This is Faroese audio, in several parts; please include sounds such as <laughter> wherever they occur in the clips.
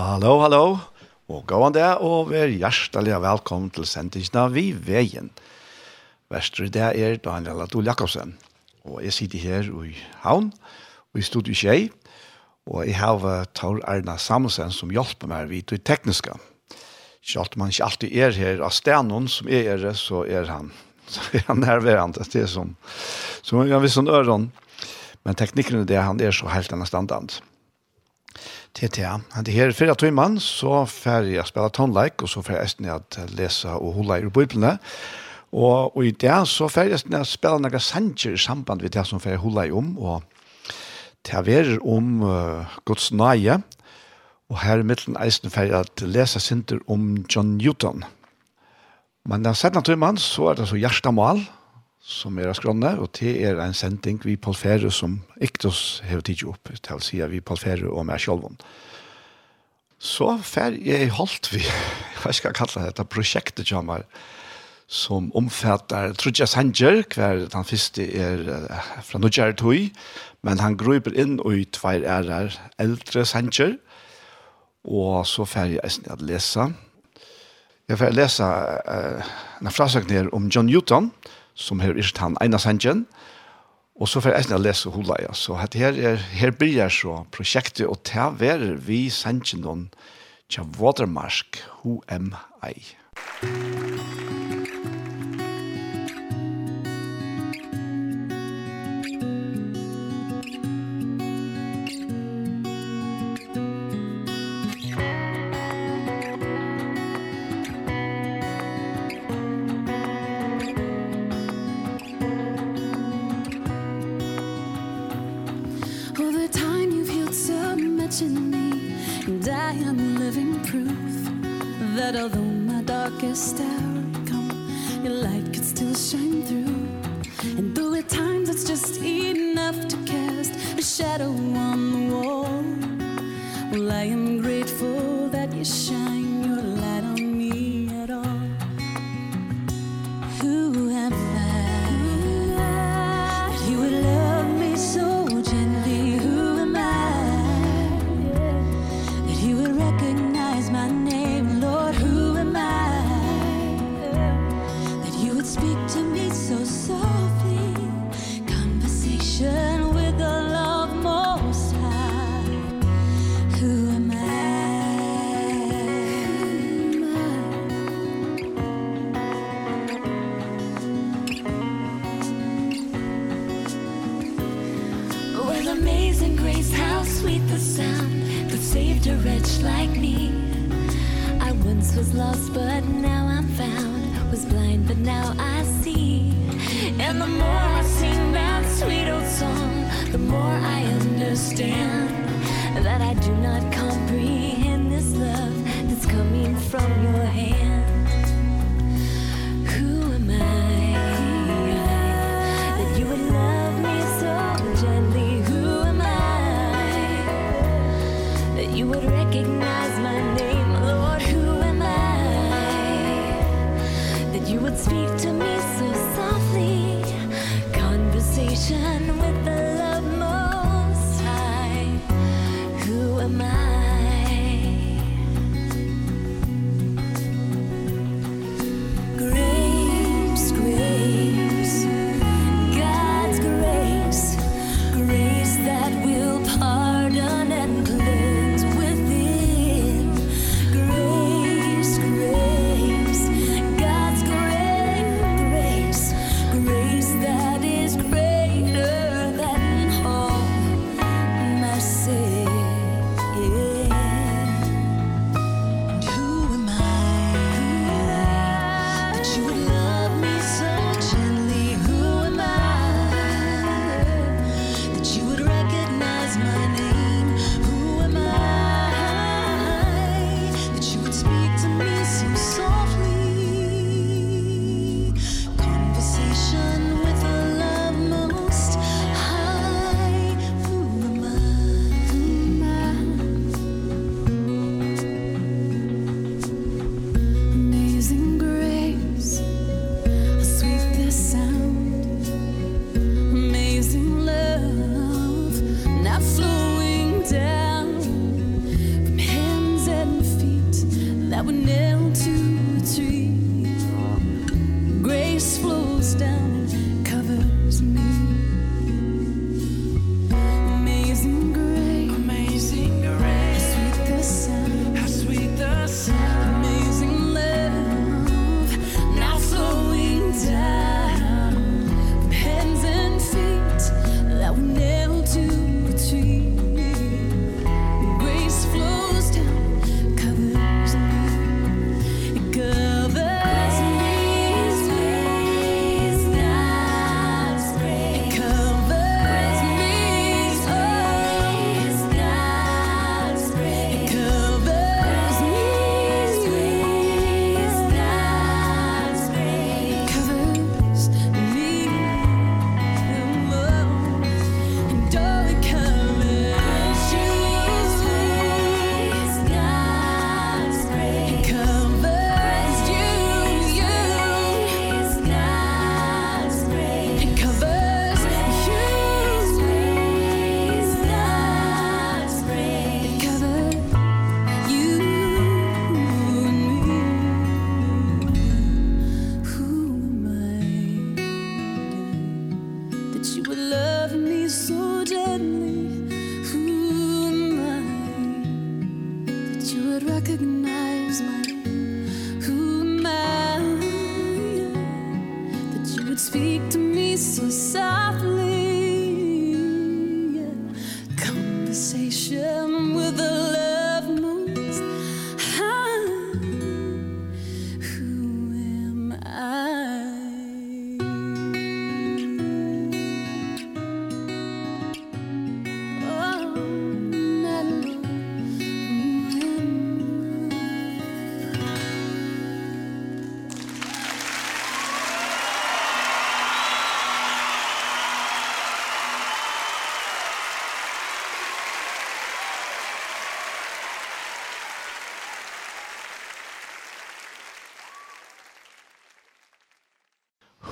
Hallo, hallo. Og gåan det, og vær hjertelig velkommen til sendingene vi veien. Vestre det er Daniel Adol Jakobsen. Og jeg sitter her i havn, og i studiet Kjei. Og jeg har Tor Erna Samuelsen som hjelper meg vidt i tekniska. Selv om han ikke alltid er her av stenen som er her, <laughs> så er han, så er han nærværende. Det er som, som jeg vil sånn øren. Men teknikken er det, han er så helt annet standant til det. Han er her fyrre tøymann, så får jeg spille tonleik, og så får jeg esten at lese og holde i bøyblene. Og, og i det så får jeg esten at spille noen sanger i samband med det som får jeg holde i om, og til å være om uh, Guds nøye, og her i midten eisen får jeg at lese sinter om John Newton. Men den sette tøymann, så er det så hjertemål, og som er av og det er en sending vi Paul ferie som Iktos har tidlig opp, til å si vi Paul ferie og meg selv om. Så fer jeg holdt vi, <laughs> hva skal jeg kalle dette, prosjektet kommer, som omfatter Trudja Sanger, hver den første er fra Nudjar Tui, men han gruper inn og i tvær ærer eldre Sanger, og så fer jeg eisen at lese. Jeg fer lese uh, en frasøkning om John Newton, som her ikke han ene sangen, og så får jeg eisen å lese hula, ja. Så her, er, her blir så prosjektet, og til være vi sangen noen, til Watermark, HMI. Musikk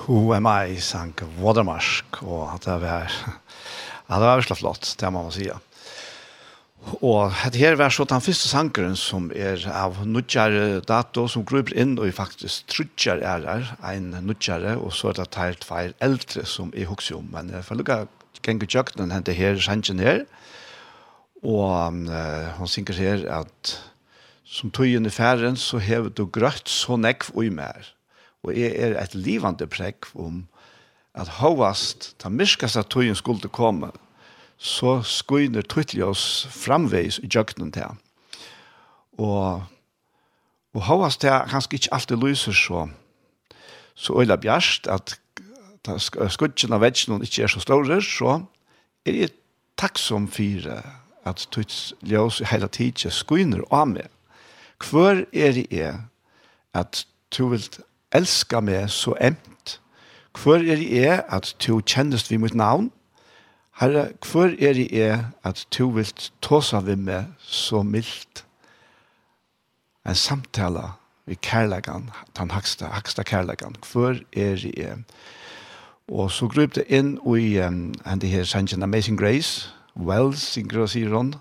Who Am I sank Watermark och at det var <laughs> ja, det var så flott det man si. Og det her var så den første sankeren som er av nødgjere dato som gruber inn og faktisk trudjar er der, en nødgjere, og så er det teilt feir eldre som er hukse om. Men jeg får lukke genge tjøkkenen hente her sangen her, og uh, hun synker her at som tøyen i færen så hever du grøtt så nekv og i mer og jeg er et livande prekk om at hovast, ta myrskast at tøyen skulle komme, så skuiner tøytlig oss framveis i jøgnen til. Og, og hovast er kanskje ikke alltid lyser så, så øyla bjerst at skudgen av vetsjen ikke er så større, så er jeg takksom for at tøyts ljøs hele tiden skuiner av meg. Hvor er det at du vil elska meg så emt. Hvor er jeg at du kjennes vi mitt navn? Herre, hvor er jeg at du vil tåsa vi meg så mildt? En samtale vi kærlegan, den haksta, haksta kærlegan. Hvor er jeg? Og så grøp det inn i um, en det her sangen Amazing Grace, Wells, sier han,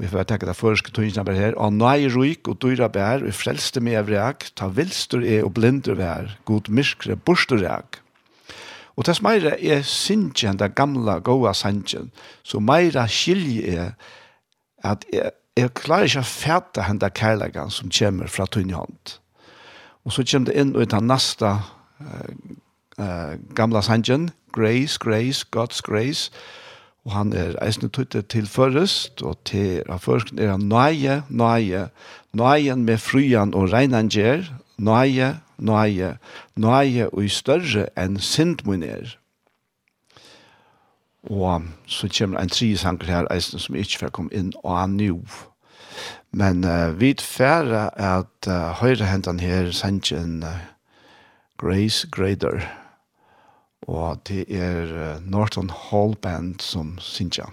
Og jeg får tenke det første tøyene bare her. Og nå er jeg ryk og dyra bær, og frelste meg av reak, ta vilster er og blinder vær, god myskre, borster reak. Og det meira er sinjen, det gamla, goa sanjen, så meira skilje er at jeg, jeg klarer ikke å fæta henne kærlegan som kommer fra tøyene hånd. Og så kommer det inn og den neste uh, uh, gamla sanjen, grace, grace, God's grace, Og han er eisne tøyte til først, og til av først er han nøye, nøye, nøye med fryan og reinanger, nøye, nøye, nøye og i større enn sindmunner. Og så kommer en tre sanger her eisne som ikke får komme inn, og han nu. Men uh, vi færre at uh, høyre hendene her sanger uh, Grace Grader. Grace Grader og det er Norton Hall Band som synger.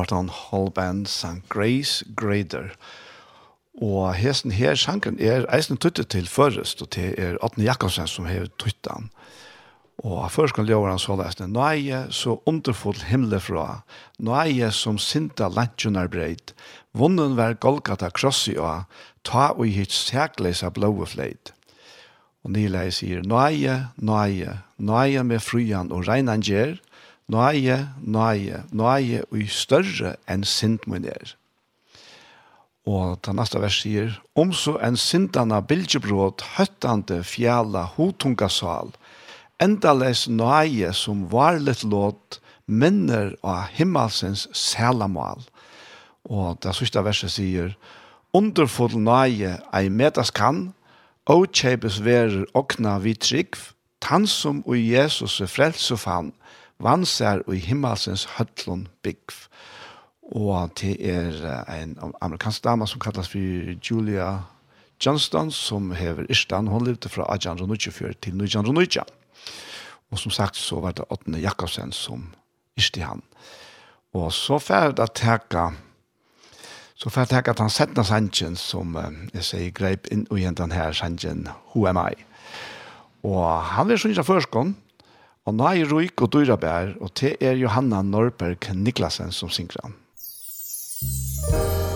hørt han Holband St. Grace Grader. Og hesten her sangen er eisen tuttet til først, og det er Atne Jakobsen som har tuttet han. Og først kan ljóra han så lest, Nå er jeg så underfull himmel fra, nå er jeg som sinta lantjonar breit, vunnen vær golgata krossi og ta og hitt sækleisa blåe fleit. Og Nilei sier, Nå er jeg, nå er jeg, nå er jeg med frujan og regnan gjer, nøye, nøye, nøye og større enn sint min er. Og den neste vers sier, om så en syndana bildjebrot høttande fjalla hotunga sal, endales nøye som varlet låt minner av himmelsens selamal. Og det siste verset sier, underfull nøye ei metas kan, og kjepes verer okna vi trygg, tann som og Jesus er frelse fann, vansar og i himmelsens høtlun bygg. Og det er en amerikansk dame som kallas for Julia Johnston, som hever Irstan. Hun levde fra 1824 til 1924. Og som sagt så var det Åttende Jakobsen som Irsti han. Og så færd at teka så færd at teka at han settna sanjen som jeg sier greip inn og den her sanjen Who am I? Og han vil sånn ikke førskånd, Og nå er Ruik og Dyra Bær, og det er Johanna Norberg Niklasen som synger han. Musikk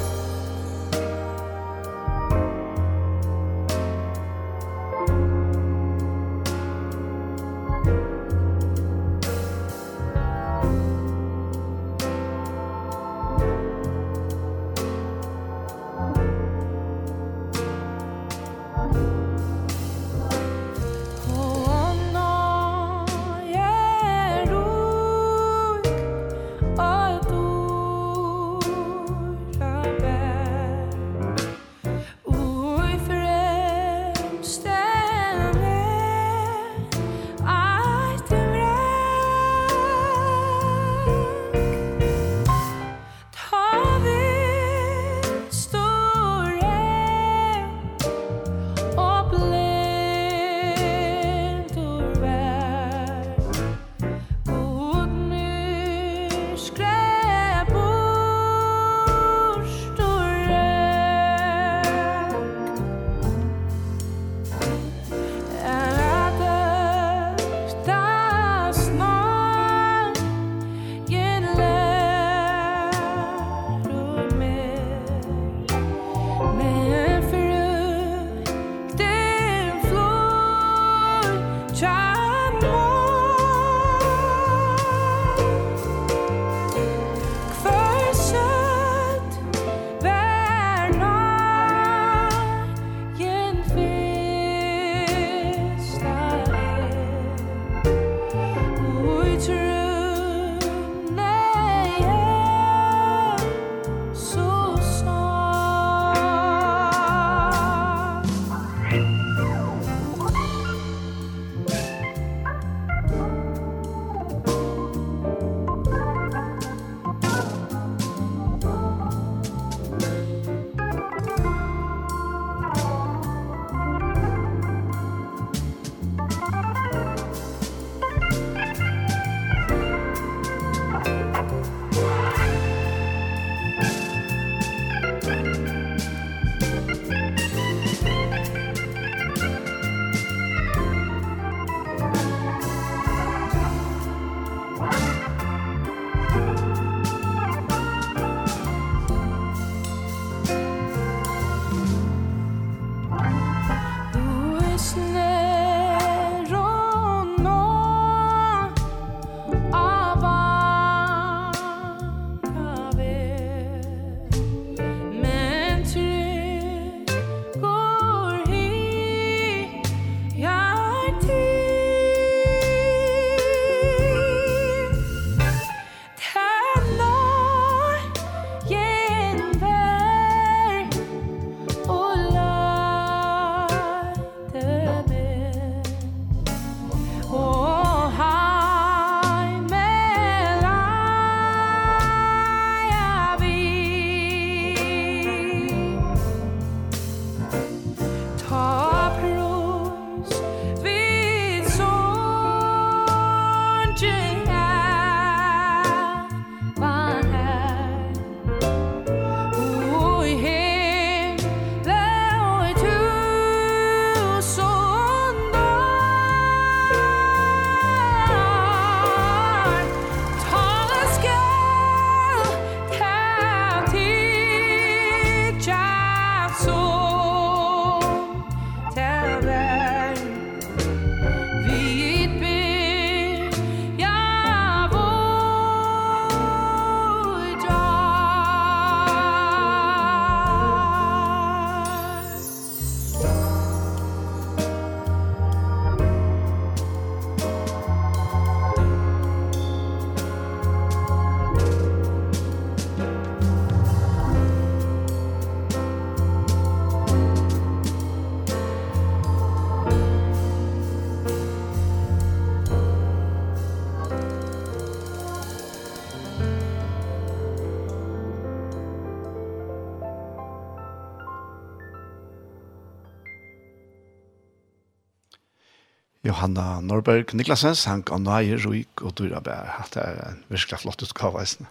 Hanna Norberg Niklasen han og nøye ruik og dyra bær. Det er en virkelig flott utgave, eisne.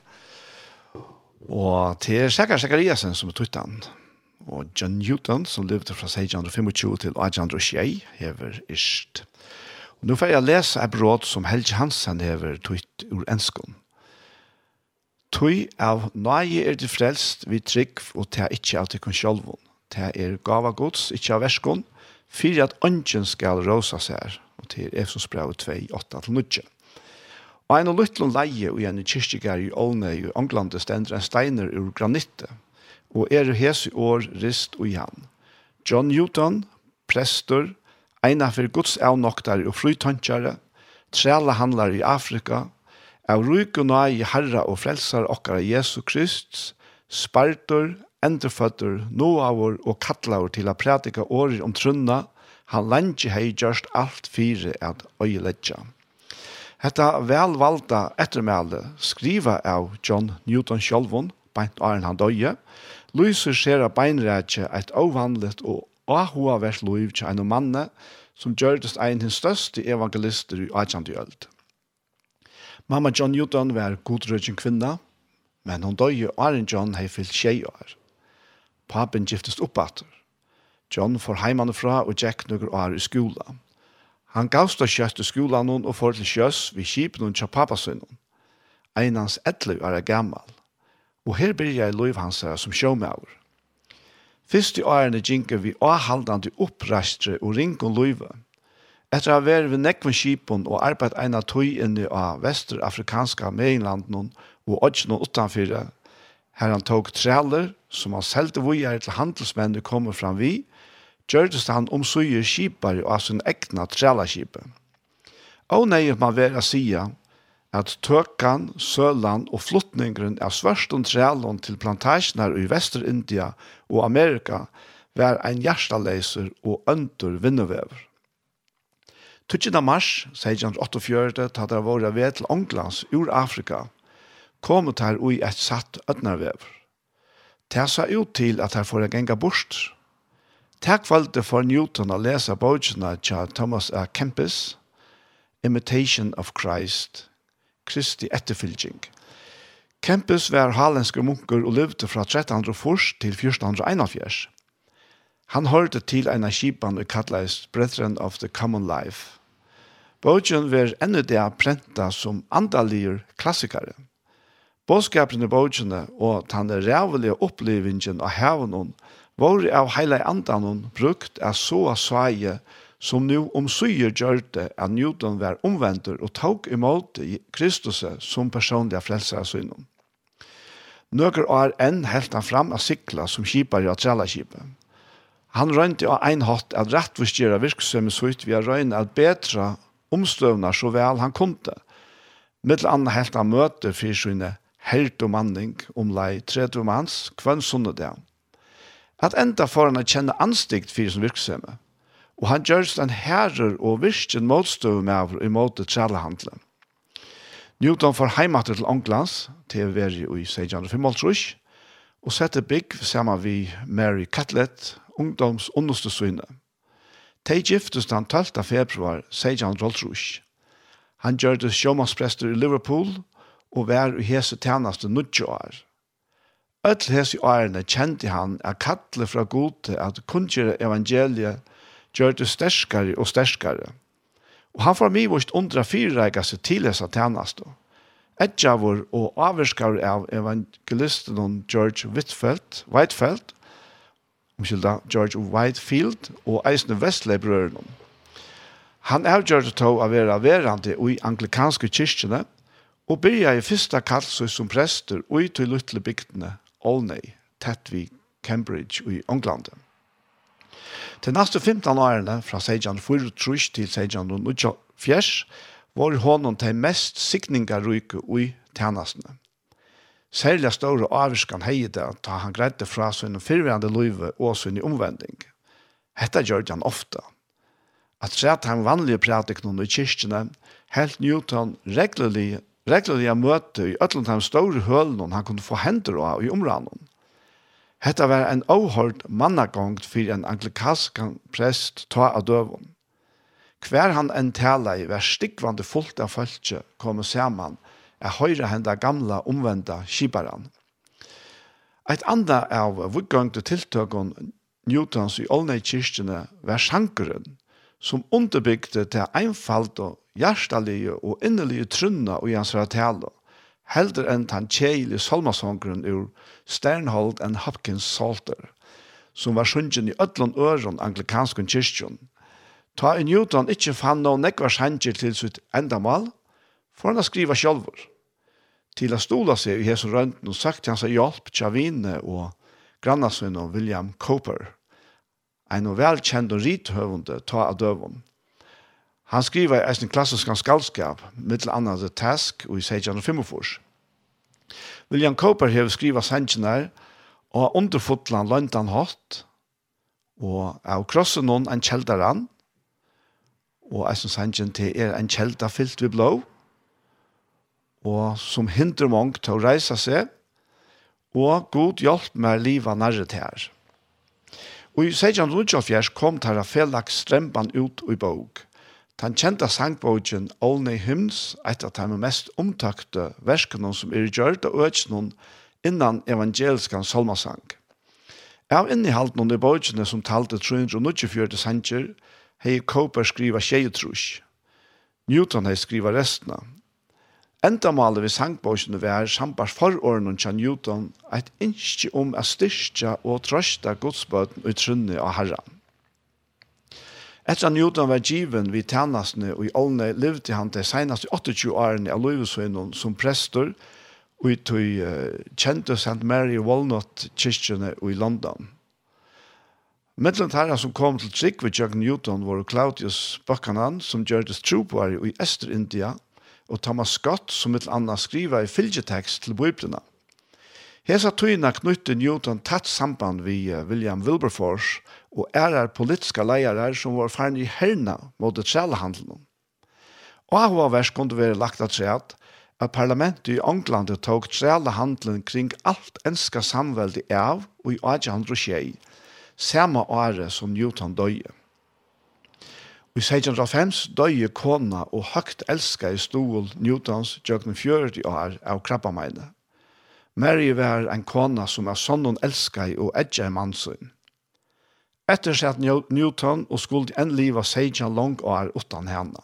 Og til Sjekar Sjekariasen som er tuttan, og John Newton som levde fra 1625 til 1826, hever ist. Og nå får jeg lese et bråd som Helge Hansen hever tutt ur enskon. Tui av nøye er det frelst vi trygg og ta ikkje av tikkun sjolvun. Ta er gava gods, ikkje av verskon, fyrir at ønsken skal råsa seg og til Efsos brev 2, 8-9. Og en og lytlun leie og en kyrkjegar i Olne i Anglande stender en steiner ur granitte, og er hese år rist og jan. John Newton, prester, eina for Guds avnoktar og flytantjare, trela handlar i Afrika, av ryk og nøy i herra og frelsar okkara Jesu Krist, spartor, endreføtter, noavor og kattlaur til a prædika årer om trunna, han lenge hei gjørst alt fire at øyeledja. Hetta velvalda ettermæle skriva av John Newton Sjolvon, beint åren han døye, lyser skjer av beinrætje et avhandlet og ahuavers loiv til en manne som gjørtes ein hins største evangelister i 18. øld. Mamma John Newton var godrødgjeng kvinna, men hon døye åren John hei fyllt tjei år. Papen giftest oppater John får heimanifra og Jack nøkker år i skola. Han gavst av kjøtt i skolan og får til kjøss ved kipen hon tja pappasunnen. Einans etlu er gammal. Og her blir jeg loiv hans her som sjåmauer. Fyrst i årene gjenker vi avhaldande opprastre og ringon løyve. Etter å ha vært ved nekven kipen og arbeid eina tøy inni av vesterafrikanska meinlanden og odgen og utanfyrre, her han tok treller som han selte vujer til handelsmennene kommer fram vi, gjørtes han omsøyer skipar av sin egna trælaskipe. Og nei, man vera sia, at tøkan, sølan og flottningren av svørstund trælon til plantasjoner i Vesterindia og Amerika var ein hjertaleiser og øntur vinnevever. 12. mars 1648, ta der våre ved til Onglands, ur Afrika, kom ut her ui et satt ødnervever. Det sa ut til at her får jeg genga bort, Takk valgte for Newton å lese bøkene til Thomas A. Kempis, Imitation of Christ, Kristi etterfylging. Kempis var halenske munker og levde fra 1301 til 1441. Han hørte til en av skipene og kallet Brethren of the Common Life. Bøkene var enda det prenta som andalier klassikere. Bådskapen i bøkene og den rævelige opplevingen av hevnen og var av heila andan brukt av så av sveie som nu omsyer gjørte at Newton var omvendt og tok imot Kristus som personlig frelser av synden. Nøkker år enn helt han fram av sikla som kipar i atrella Han røynte av ein hatt at rettvisgjera virksomhet så ut via røyne at betra omstøvna så vel han kunde. Mittel anna helt han møte fyrsynne helt og manning om lei tredje manns kvann sunnedag at enda får han å kjenne anstikt for sin virksomhet. Og han gjør den herrer og virkjen motstøv med av i måte trellehandelen. Newton får heimater til Onglands, til å være i 1655, og setter bygg sammen vi Mary Catlett, ungdoms underste syne. De giftes den 12. februar 1655. Han gjør det sjåmannsprester i Liverpool og var i hese tjeneste 90 år. Öll hesi årene kjente han at kattle fra gode at kunngjøre evangeliet gjør det sterskare og sterskare. Og han får mye vårt undra fyrreika seg til hessa tjeneste. Edjavur og avvirskar av evangelisten George Whitfield, Whitefield, omskylda George Whitefield og eisne Vestley-brøren. Han avgjør det til å være verande i anglikanske kyrkjene og byrja i fyrsta kallsøy som prester og i til luttle bygdene Olney, tett vi Cambridge i England. Til neste 15 årene, fra Sejan til Sejan var hånden til mest sikningaryke i tjenestene. Særlig større avskan heie det da han greide fra sin fyrværende løyve og sin omvending. Hetta gjør han ofte. At sett han vanlige pratikene i kyrkene, helt Newton regulerlig Regler jeg møtte i øtlund av store hølen han kunne få hender av i områden. Hetta var en avhørt mannagångt for en anglikansk prest ta av døven. Hver han en tala i var stikkvande fullt av følge kom saman er høyre henda gamla omvenda kibaran. Eit anda av vuggangte tiltøkken Newtons i Olnei kyrkjene var sjankeren, som underbygde til einfalt og hjertelige og innelige trunna og hans tale, heldur enn tan kjeile solmasongren ur Sternhold and Hopkins Psalter, som var sungen i ödlån øren anglikanskun kyrkjon. Ta i Newton ikkje fann noen nekvar sanger til sitt endamal, for han a skriva sjálfur. Til a stola seg i hesen rønten og sagt hans hjelp Javine og grannasvinn og William Cooper, ein og velkjent og rithøvende ta av døvun. Han skriver eisen klassisk om skaldskap, mittel annet The Task og i 1645. William Cooper har skrivet sannsjener, og har underfotlet løntan hatt, og av krossen noen en kjeldaran, og eisen sannsjen til er en kjelda fyllt ved blå, og som hindrer mange til å reise seg, og god hjelp med livet nærre til her. Og i 1624 kom Tarafellak strempan ut i bog, Den kjente sangbogen Only Hymns, et av de mest omtakte verskene som er gjørt av økene innan evangeliskan solmasang. Av innehalt noen i bogene som talte 394 sanger, hei Koper skriva tjejetrush. Newton hei skriva restene. Endamalet vi sangbogene var sambars forordnen til Newton et innskje om å styrke og trøste godsbøten og trunne av herren. Etter at Newton var given vid tennasene og i ålne levde han de seneste 28 årene av Løyvesvinnen som prester og i tog uh, kjente St. Mary Walnut-kyrkjene i London. Mittlen herren som kom til trygg ved Jørgen Newton var Claudius Buchanan som gjør det troboere i Øster-India og Thomas Scott som mitt anna skriva i fylgetekst til biblina. Hesa tøyna knytte Newton tatt samband vi William Wilberforce og ærar politiska leiarar som var færre i herna mot et sjælhandelen. Og av hva vers kunne være lagt at seg at, at parlamentet i Anglandet tok sjælhandelen kring alt enska samveldi av og i 1806, samme året som Newton døye. I 1605 døye kona og høgt elska i stol Newtons jøgnen 40 år av krabbameine. Mary var en kona som er sånn hun elska i og edja i mannsyn. Etter seg at Newton og skulle en liv av Sejan lang år utan henne.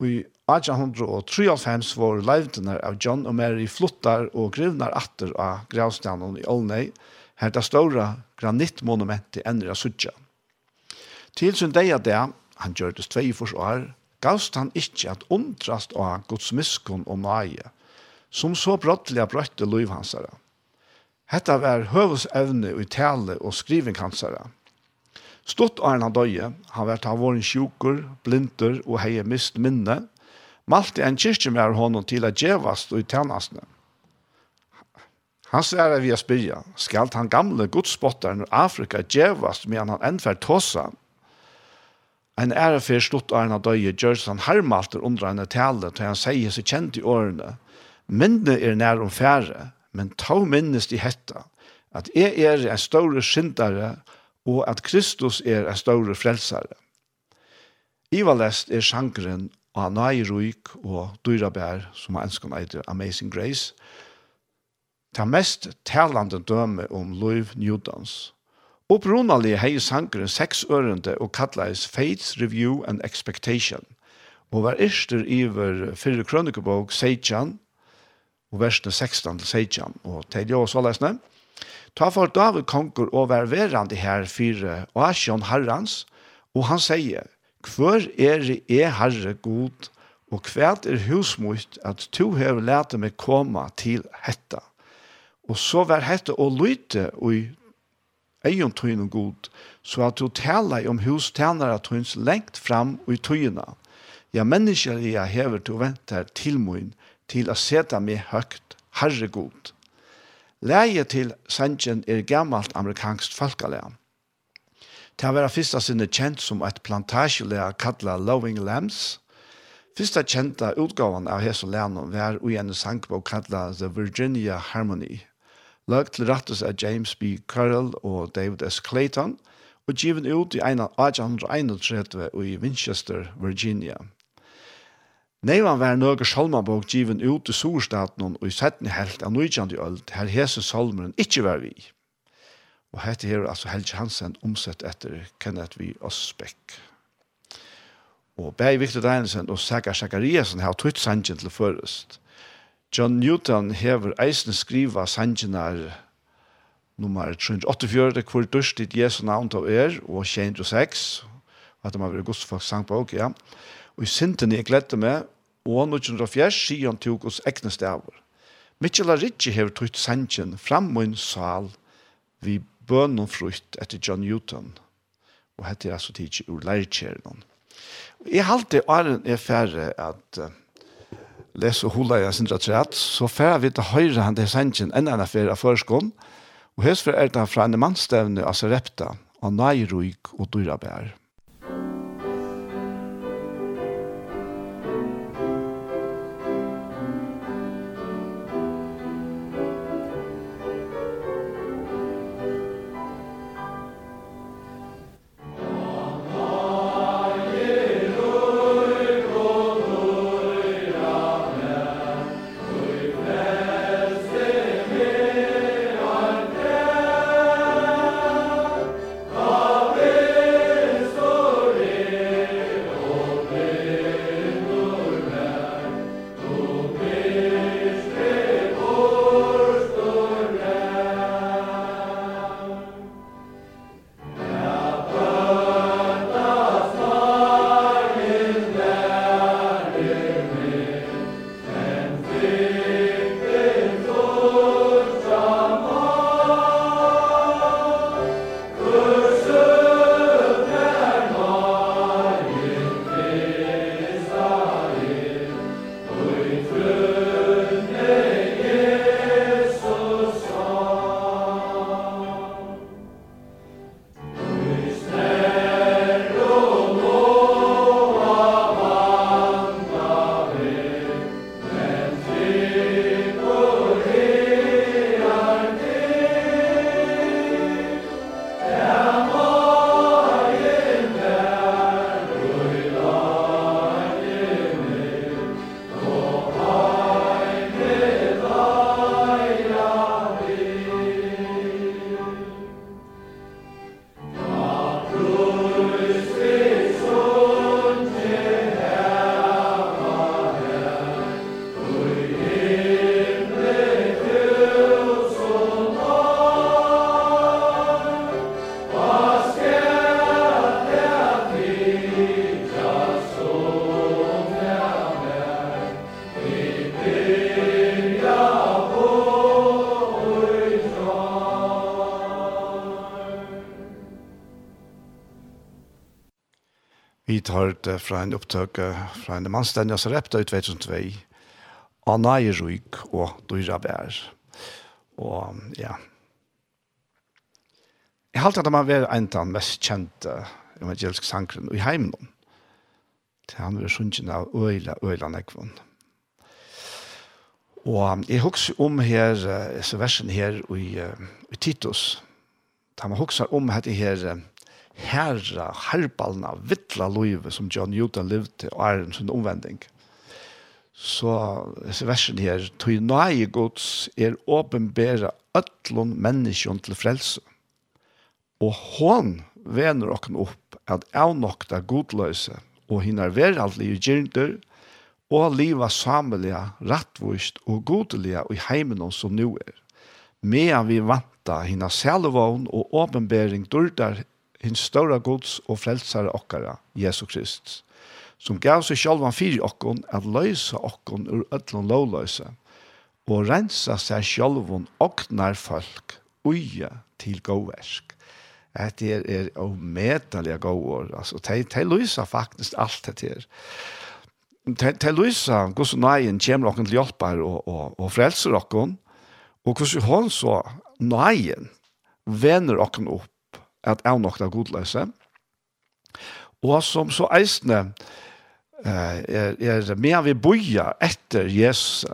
Og i 1893 var leivdene av John og Mary flottar og grivnar atter av gravstenen i Olney, her det store granittmonumentet ender av Sudja. Til sin dag det, han gjørtes tvei for år, gavst han ikke at undrast av Guds miskunn og nøye, som så brottelig brøtte liv hansere. Hetta var høvesevne i tale og skrivenkansere. Stått er han døye, han var ta våren sjukur, blinter og heie mist minne, malte en kyrkje med honom til at djevast og i tjenestene. Han sier vi a spyrja, skalt han gamle godspotteren i Afrika djevast medan han ennferd tåsa? En ære for Stott er han døye, gjørs han hermalter under henne tale, til han sier seg kjent i årene. Minne er nær om fære, men ta minnest i hetta, at jeg er en større syndare, og at Kristus er en større frelsare. Ivalest er sjankeren og han er ruik og dyrabær, som han ønsker meg Amazing Grace, ta mest talande døme om Louis Newtons. Opprunalig hei sankeren seks ørende og kallais Faith, Review and Expectation, og var ister iver fyrre krønikebog Seitjan, og versene 16 til 16, og til jo så lesne. Ta for David konkur og vær verande her fire, og asjon herrans, og han sier, Hvor er er herre god, og hvert er husmust at to hever lete meg komme til hetta. Og så vær hetta og lyte og i egen tøyne god, så at du taler om hus hustjenere tøyns lengt fram og i tøyene. Ja, mennesker jeg hever til å vente til min, til å sette meg høgt, Herre god. Leie til sangen er gammalt amerikansk folkalæg. Det var fyrsta sinne kjent som et plantasjelæg kallet Loving Lambs. Fyrsta kjenta utgavan av Hesu Lennon var ui en sangbok kallet The Virginia Harmony. Løg til rattes av James B. Curl og David S. Clayton, og given ut i 1831 i Winchester, Virginia. Neivan var nøyga salmabok given ut i Sorstaten og i settene helt av nøyjandi ølt, her hese salmeren ikkje var vi. Og hette her altså Helge Hansen omsett etter Kenneth V. Osbeck. Og Berg Victor Deinesen og Saga Sakariasen har tvitt sangen til først. John Newton hever eisen skriva sangenar nummer 384, hvor durstit Jesu navn av er, og 106, at de har vært godsfolk sangbok, ja. Og i sinten jeg gledde meg, og han utgjør av fjers sier han tog oss egne stavur. Mikkjela Ritchie hever tøyt sannsjen fram og en sal vi bøn og frukt etter John Newton. Og hette er altså tidsi ur leirkjeren. Jeg halte åren er færre at uh, lese og hula jeg sindra træt, så færre vi til høyre han til sannsjen enn enn affære av førskånd, og hesfor er det fra en mannstevne av Sarepta, og Nairuik og Dyrabær. dette fra en opptøk fra en mannstendig som repte ut 2002. av i og Dyra Bær. Og ja. Jeg halte at man var en av de mest kjente evangeliske sangren i heimen. Til han var sunnkjent av Øyla, Øyla Nekvån. Og jeg husker om her, så versen her i, i Titus. Da man husker om dette her, herra, herbalna, vittla loive som John Newton levde og er en sånn omvending. Så disse versen her, «Tøy nøye gods er åpenbæra øtlån menneskjon til frelse, og hån vener okken opp at avnokta godløse og hinner veraldlige gyrnder, og liva samelige, rattvust og godelige i heimen som nu er. Medan vi vanta hinna selvån og åpenbæring dørdar hins stora gods og frelsare okkara, Jesu Krist, som gav seg sjálvan fyrir okkon at løysa okkon ur öllun lovløysa, og rensa seg sjálvan oknar folk uja til gåversk. Det er, er omedelig gåvor, altså, de, de løysa faktisk alt det her. De, de løysa gos og nøyen kommer okkon til hjelpar og, og, og frelser okkon, og gos hon så nøyen vener okkon opp at avnokta godløse. Og som så eisne er, er med vi boja etter Jesus,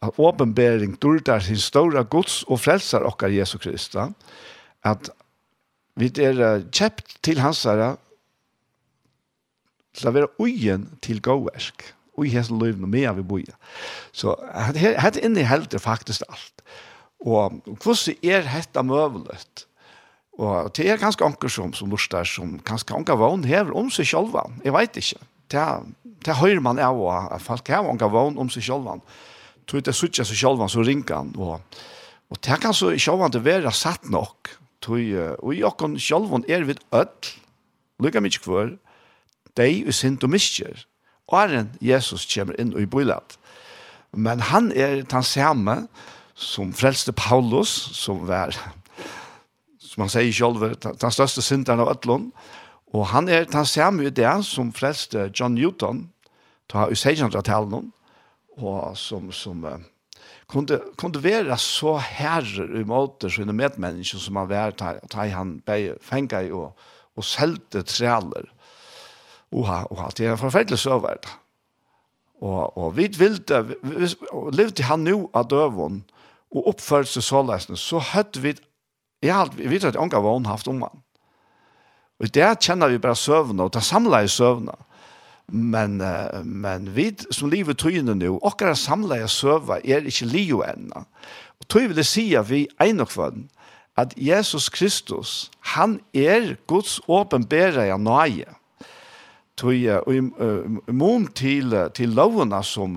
at åpenbering durdar sin stora gods og frelsar okkar Jesu Krista, at vi er kjept til hans herre, til å være ugen til gåversk, ui hessen løyvn og mea vi boja. Så hette inne helder faktisk alt. Og hvordan er hette møvlet? Og det er ganske anker som, som lustar, som ganske anker vogn hever om seg selv. Jeg vet ikke. Det, det hører man av at folk har anker vogn om seg sjølva. Tror det suttja seg selv, så ringer han. Og, og det kan så sjølva det være satt nok. Tror, og i åkken selv er vi ødel, Lykke mye kvar. De er sint og miskjer. Og er Jesus kommer inn og i bøylet. Men han er den samme som frelste Paulus, som var som han sier selv, den største synderen av Øtlund. Og han er den samme i det som frelste John Newton, ta i 1600-tallet, og som, som uh, kunde, kunde være så herrer i måte sine medmennesker som han var, ta, ta han ble fengt i og, og selte trealer. Oha, oha, det er en forferdelig søverd. Og, og vi ville, vi, vi, levde han nå av døven, og oppførte seg såleisende, så hødde vi Jeg har vet at Anka var hon haft om han. Og der kjenner vi bare søvnene, og det samler jeg søvnene. Men, men vi som lever tryene nå, akkurat samler jeg søvnene, er ikke livet ennå. Og tog vil jeg si at vi er nok for den, at Jesus Kristus, han er Guds åpenbære av nøye. Tog i mån til, til lovene som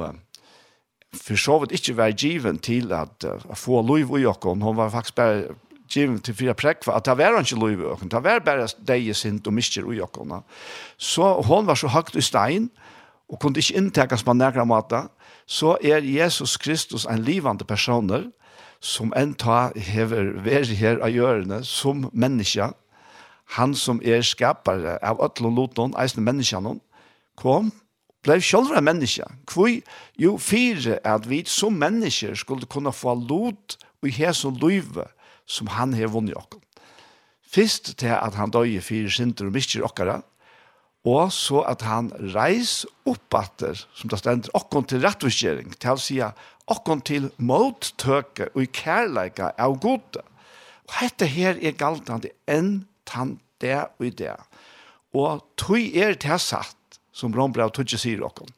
for så vidt ikke var given til at, at få lov i åkken, hun var faktisk bare giv til fyra prekva, at det var ikke lov i økken, det var bare deg sint og mister i økken. Så hon var så høyt i stein, og kunne ikke inntekas på nærkere måte, så er Jesus Kristus en livande personer, som en ta hever veri her av gjørende, som menneske, han som er skapare av øtlen og loten, eisne menneskene, kom, blev själva människa. Kvui, jo, fire at vi som människor skulle kunna få lot og här som løyve som han har vunnet oss. Fyrst til at han døye fire sinter og mister okkara, og så at han reis oppatter, som det stender, okkon til rettvisgjering, til å si okkon til mottøke og i kærleika av gode. Og dette her er galtande enn tann det og i det. Og tog er til satt, som Rombrav Tudje sier okkom,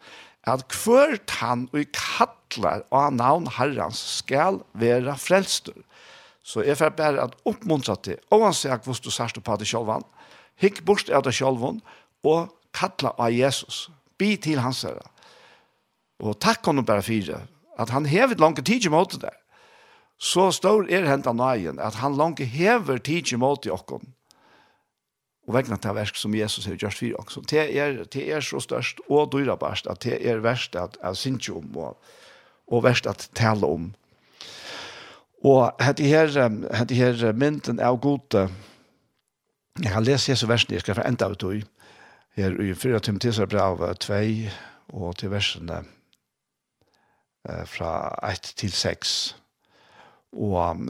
at hvert han og kattlar av navn herrans skal være frelstur. Så jeg får bare at oppmuntra til, oansett hva du sørste på det sjølvan, hikk bort av det sjølvan, og kattla av Jesus. Bi til hans herre. Og takk honom bare fire, at han hevet langt tid i måte der. Så stor er hentan nøyen, at han langt hever tid imot i okkom, og vegna til versk som Jesus har gjort for oss. Det er, det er så størst og dyrabarst at det er verst at jeg synes om og, og verst at tale om. Og hette her, hette her mynden er god. Jeg kan lese Jesu versen, jeg skal få enda ut i her i 4 Timotheus brev 2 og til versene fra 1 til 6. Og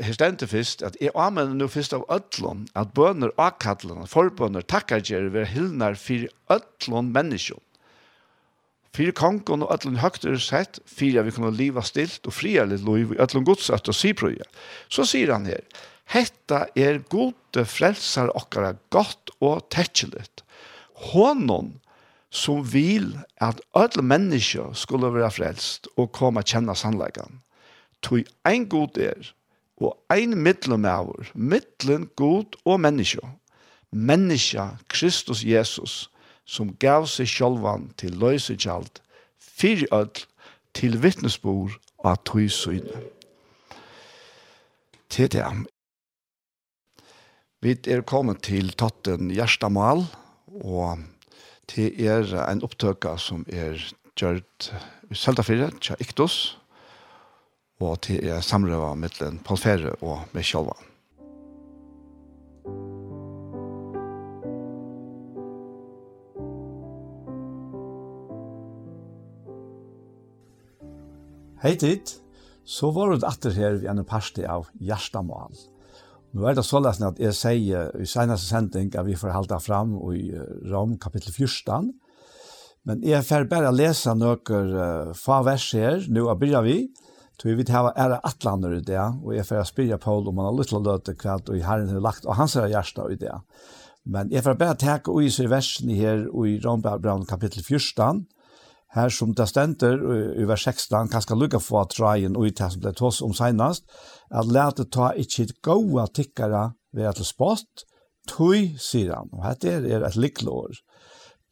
her stendte først, at jeg anmenner nå først av ødlån, at bønder akkattlene, forbønner, takkar gjerne ved hyllnar for ødlån menneskjon. Fyrir kongen og öllun høgtur sett, fyrir vi kunne liva stilt og fria litt lov i öllun godsøtt og syprøye. Så sier han her, Hetta er gode frelsar okkara gott og tetjelit. Honon som vil at öll menneska skulle være frelst og koma kjenne sannleggan. Toi ein god er, og ein middelmæver, middelen god og menneske. Menneske, Kristus Jesus, som gav seg sjølvan til løysekjald, fyr ødel til vittnesbord at tog syne. Til det. Vi er kommet til tatten Gjerstamal, og til er en opptøkka som er gjørt i Seltafire, Tja Iktos, og til jeg samrøver mellom Paul Ferre og meg sjálva. Hei tid! Så var det atter her vi en parste av Gjerstamal. Nå er det så løsende at jeg sier i seneste sending at vi får halda fram i Rom kapittel 14. Men jeg får bare lese noen uh, få vers her. Nå begynner vi. Så vi vet hava ära atlander i det, og jeg får spyrja Paul om han har lyst til å løte i herren har lagt, og han er hjärsta i det. Men jeg får bare teka ui seg versen her i Rombrand kapittel 14, her som det stender i vers 16, kanskje lukka få at trajen ui det som det tås om senast, at lete ta ikkje goa tikkara ved at spott, tui, sier han, og hette er et liklår,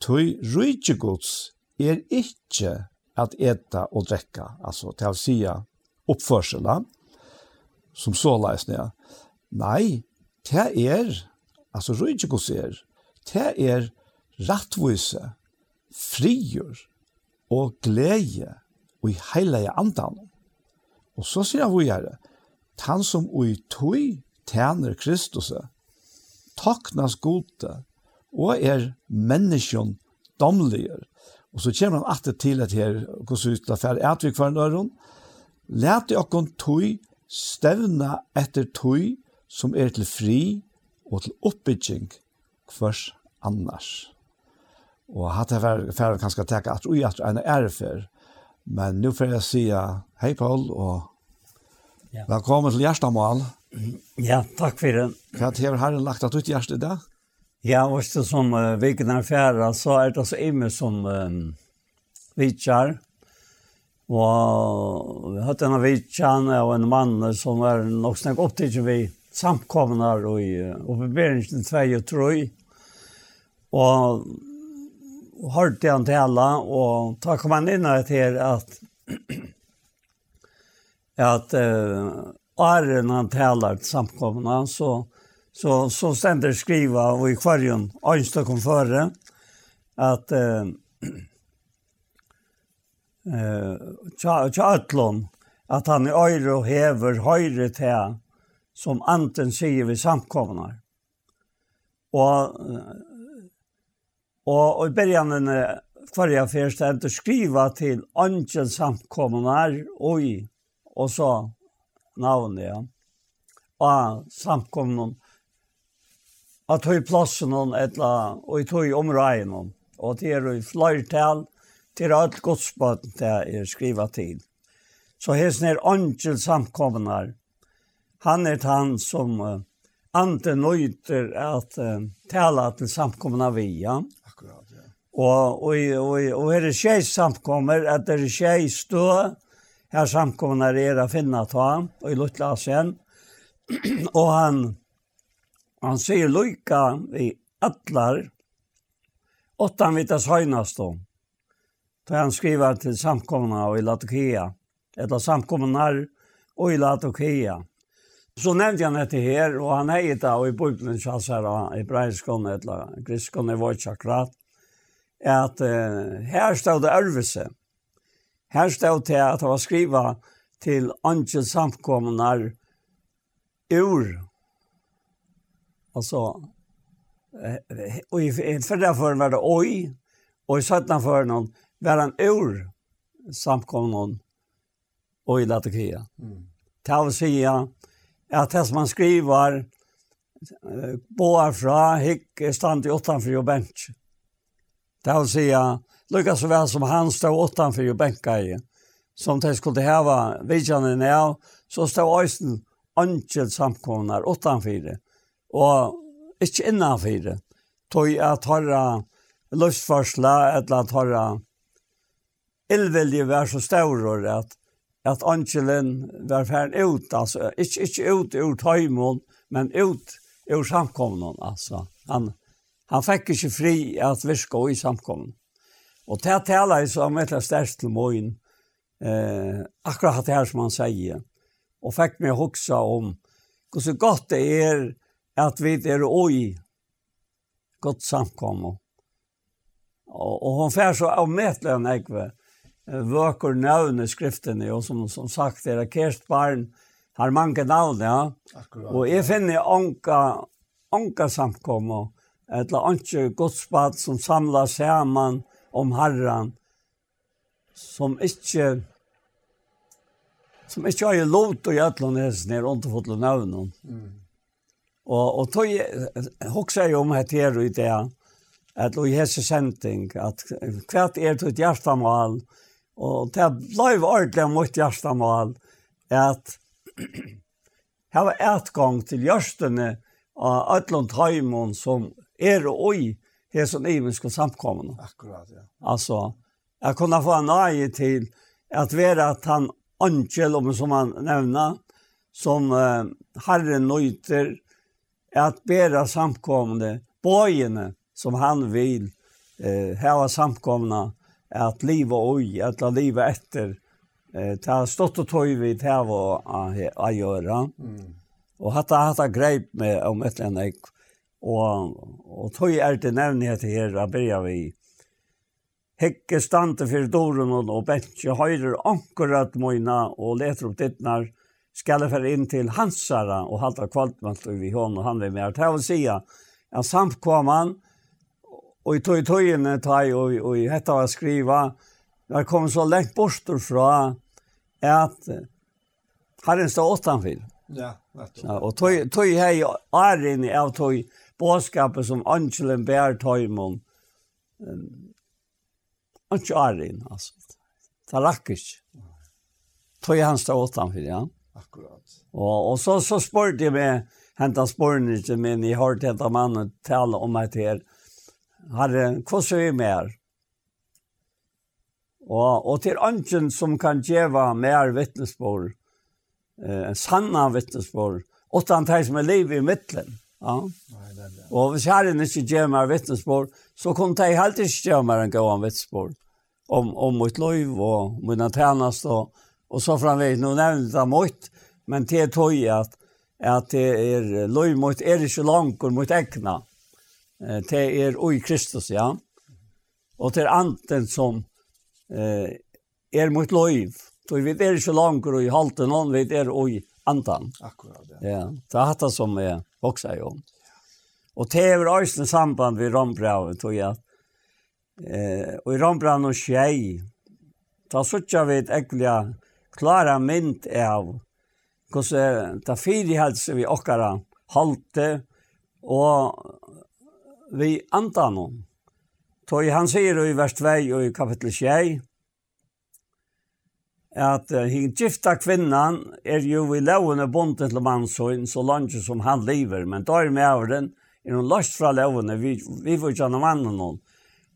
tui rujtjegods er ikkje at eta og drekka, altså til å sija oppførsela, som så leisne, ja. Nei, det er, altså rydgjegos er, det er rattvise, frigjør og glede og i hele andan. Og så sier han hvor han som og i tog tjener Kristus, taknas gode og er menneskjon domliger. Og så kommer han alltid til at her, hvordan ut av færre etvik for en øron, Læti okkon tui stevna etter tui som er til fri og til oppbygging hvers annars. Og hatt jeg færre kanskje teka at ui at en er men nu får jeg sige hei Paul og ja. velkommen til Gjerstamal. Ja, takk for det. Hva har herren lagt at ut Gjerst i dag? Ja, og det som uh, viken er færre, så er det så imme som um, vidtjar, Og vi hatt en vitjan av en mann som er nok snakk opp til vi samkomnar og i oppberingen 2 og 3. Og hørte han tala, og da kom han inn og til at <clears throat> at uh, Arren han talar til samkomna, så, så, så stender skriva og i kvarjon, Øynstad kom føre, at uh, <clears throat> eh tja ötlon at han i øyre og hever høyre til som anten vi vid samkomnar. Og og och i början för jag först att skriva til anten samkomnar oj og så navnet ja. Og samkomnar at höj plassen någon eller og i tog områden og det er ju flertall til alt godsbaden det er skriva til. Så hesten er åndkjel samkomnar. Han er han som uh, ante nøyter at uh, tala til samkomna vi, ja. Akkurat, ja. Og, og, og, og her er tjej samkommer, at det er tjej stå, her samkomna er å finna ta, og i Lutlasien. <clears throat> og han, han sier lykka i atlar, åttan vitas høynast om. Da han skriver til samkomna og i Latokia. Etter samkomnar og i Latokia. Så nevnte han dette her, og han heier det, og i Bibelen kjalls her, hebreiskon, eller griskon, jeg var ikke akkurat, at uh, her stod det ørvelse. Her stod det at det var skriva til angel samkomnar ur, altså, og i, i, i, i, det oj och i, i, i, någon var han ur samkommunen og i Latakia. Mm. Det vil si at det som han skriver boar fra hikk stand i åttan og bench. Det vil si at lika så vel som han stod åttan og bänka i som de skulle hava vidjande när så stod Øysten ankel samkomnar åttan för det. Och inte innan det. Tog att höra lustforsla eller att höra illvilje var så stor at at Angelen var färd ut alltså inte ikke ut ur tøymon, men ut ur samkomnen alltså han han fikk ikke fri att viska i samkomnen och det talar ju som ett størst til moin eh akkurat det her som han sier, och fikk meg huxa om hur så gott det är att vi er oj gott samkomna och och hun fär så avmätligen ägve vøker navn i skriften som som sagt era kjært barn har mange navn ja. Akkurat. og jeg finner anka anka samkomma eller anke godsbad som samlas sammen om Herren som ikke, som ikke har jo lov til å gjøre noe her, og navn. Mm. Og, og tog, hokser jeg om et her i det, at og i hese sending, at hva er det et hjertemål, Og det ble ordentlig mot hjertemål at det var etgang til hjertene av Adlund Haimon som er og oi her som imenske samkommende. Akkurat, ja. Altså, jeg kunne få en øye til at være at han angel, om som han nevner, som uh, Herren nøyter, at bæra samkommende, bøyene som han vil eh, hava samkomna at liva oi, at la livet etter, eh, ta stått og tøy vi til å a gjøre. Mm. Og hatta hatta greip med om et eller annet, og, og tøy er til nevnighet her, da byrja vi, Hekke stande for doren og bensje høyrer ankurat moina og leter opp dittnar, skal jeg fære inn til hansara og halda og vi hånd og han vil mer. Det vil si at samkoman Og i tog tøyene tøy, og, og i hette var skriva, jeg kom så lengt bort fra at herren stod åttanfyr. Ja, vet du. Ja, og tøy, tøy hei æren av tøy båskapet som Angelen bær tøymon. Ikke æren, altså. Det rakk ikke. Tøy han stod åttanfyr, ja. Akkurat. Og, og så, så spurte jeg meg, hentet spørningen min, jeg hørte hentet mannen tale om et her, Herre, hvordan er mer? Og, og til ønsken som kan gjøre mer vittnesbord, eh, en sanna vittnesbord, åttan teg som er liv i midtelen. Ja. Og hvis Herren ikke gjør mer vittnesbord, så kunne de helt ikke gjøre mer enn god vittnesbord om, om mitt liv og mine tjenest og, og så framveg. Nå nevner jeg mitt, men det tog jeg at, at det er liv mot er ikke langt mot egna eh det er oi Kristus, ja. Og det er anten som eh, er mot loiv. Så vi er ikke og i halten, noen vi er oi antan. Akkurat, ja. ja. Det er som er voksa jo. Og det er også en samband ved rombravet, tror jeg. Eh, og i rombravet og tjei, da sørger vi et ekkelig klara mynd av hvordan det er firihelse vi okkara halte, og vi andanon. Toi han sier i vers 2 og i kapitel 6, at uh, hin gifta kvinnan er jo i lovene bondet til mannsøyn så langt som han lever, men da er med over den, er hun løst fra lovene, vi, vi får ikke mannen noen.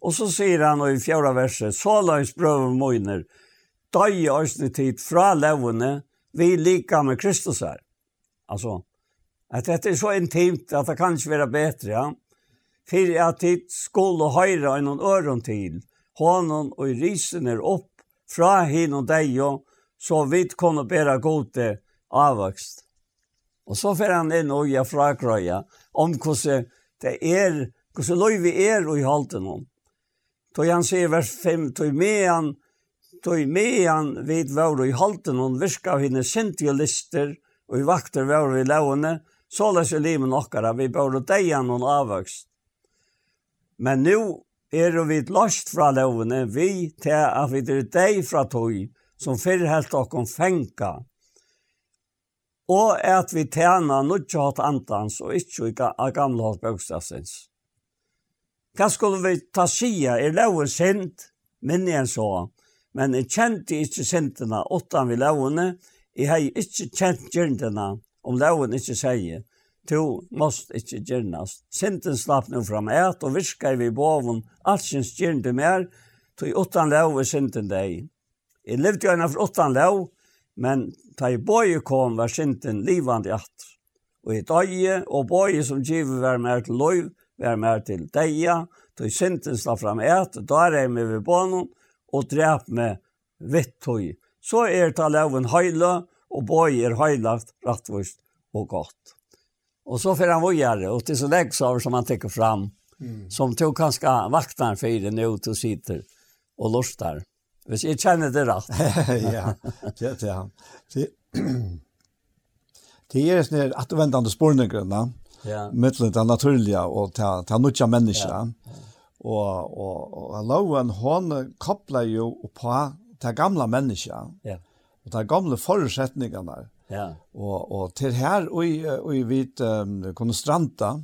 Og så sier han i fjorda verset, så løs brøver møyner, døg i østene tid fra lovene, vi lika med Kristus her. Altså, at dette er så intimt at det kan ikke være bedre, ja til at tid skulle høyra enn øron til, hånden og risen er opp fra hin og deg, så vidt kunne bæra gode avvokst. Og så fer han inn og jeg frakrøya om hvordan det er, hvordan løy vi er og i halten om. Tog han sier vers 5, tog med han, tog med han vid vår og i halten om virka av henne sintige lister og i vakter vår i lauene, så leser limen okkara, vi bør og deg han og avvokst. Men nu er vi lost fra lovene, vi til at vi er deg fra tog, som fyrr helt okkom fenka, og at vi tjena nudja hatt andans og ikkje ikka av gamle hatt bøkstafsins. Hva skulle vi ta sia? Er loven sint? Minni enn så. Men jeg kjente ikkje sintene åttan vi lovene. Jeg hei ikkje kjent gjerne om loven ikkje sier to måste ikkje gärnas. Sinten slapp nu fram ät och viskar vi boven allsins gärnde mer, tog åttan lov är sinten dei. Jag levde ju av åttan lov, men ta i boje kom var sinten livande att. Og i døye, og boje som giver var mer til lov, var mer til deia, tog sinten slapp fram ät, da er jeg med vi boven, og drep med vitt tog. Så er ta loven heila, og boje er heilagt, rattvist og godt. Och så för han var og och så lägg så som han tar fram mm. som tog ganska vaktar för det nu och sitter och lustar. Hvis jeg kjenner det rett. <laughs> ja, det er han. Det er sånn her atvendige spørningene, ja. mittelen det naturlige og til, til nødja mennesker. Ja. Og, og, og loven, hun kopler jo på til gamle mennesker. Ja. Og til gamle forutsetningene. Ja. Og, og til her, og, og vi um, kunne stranda,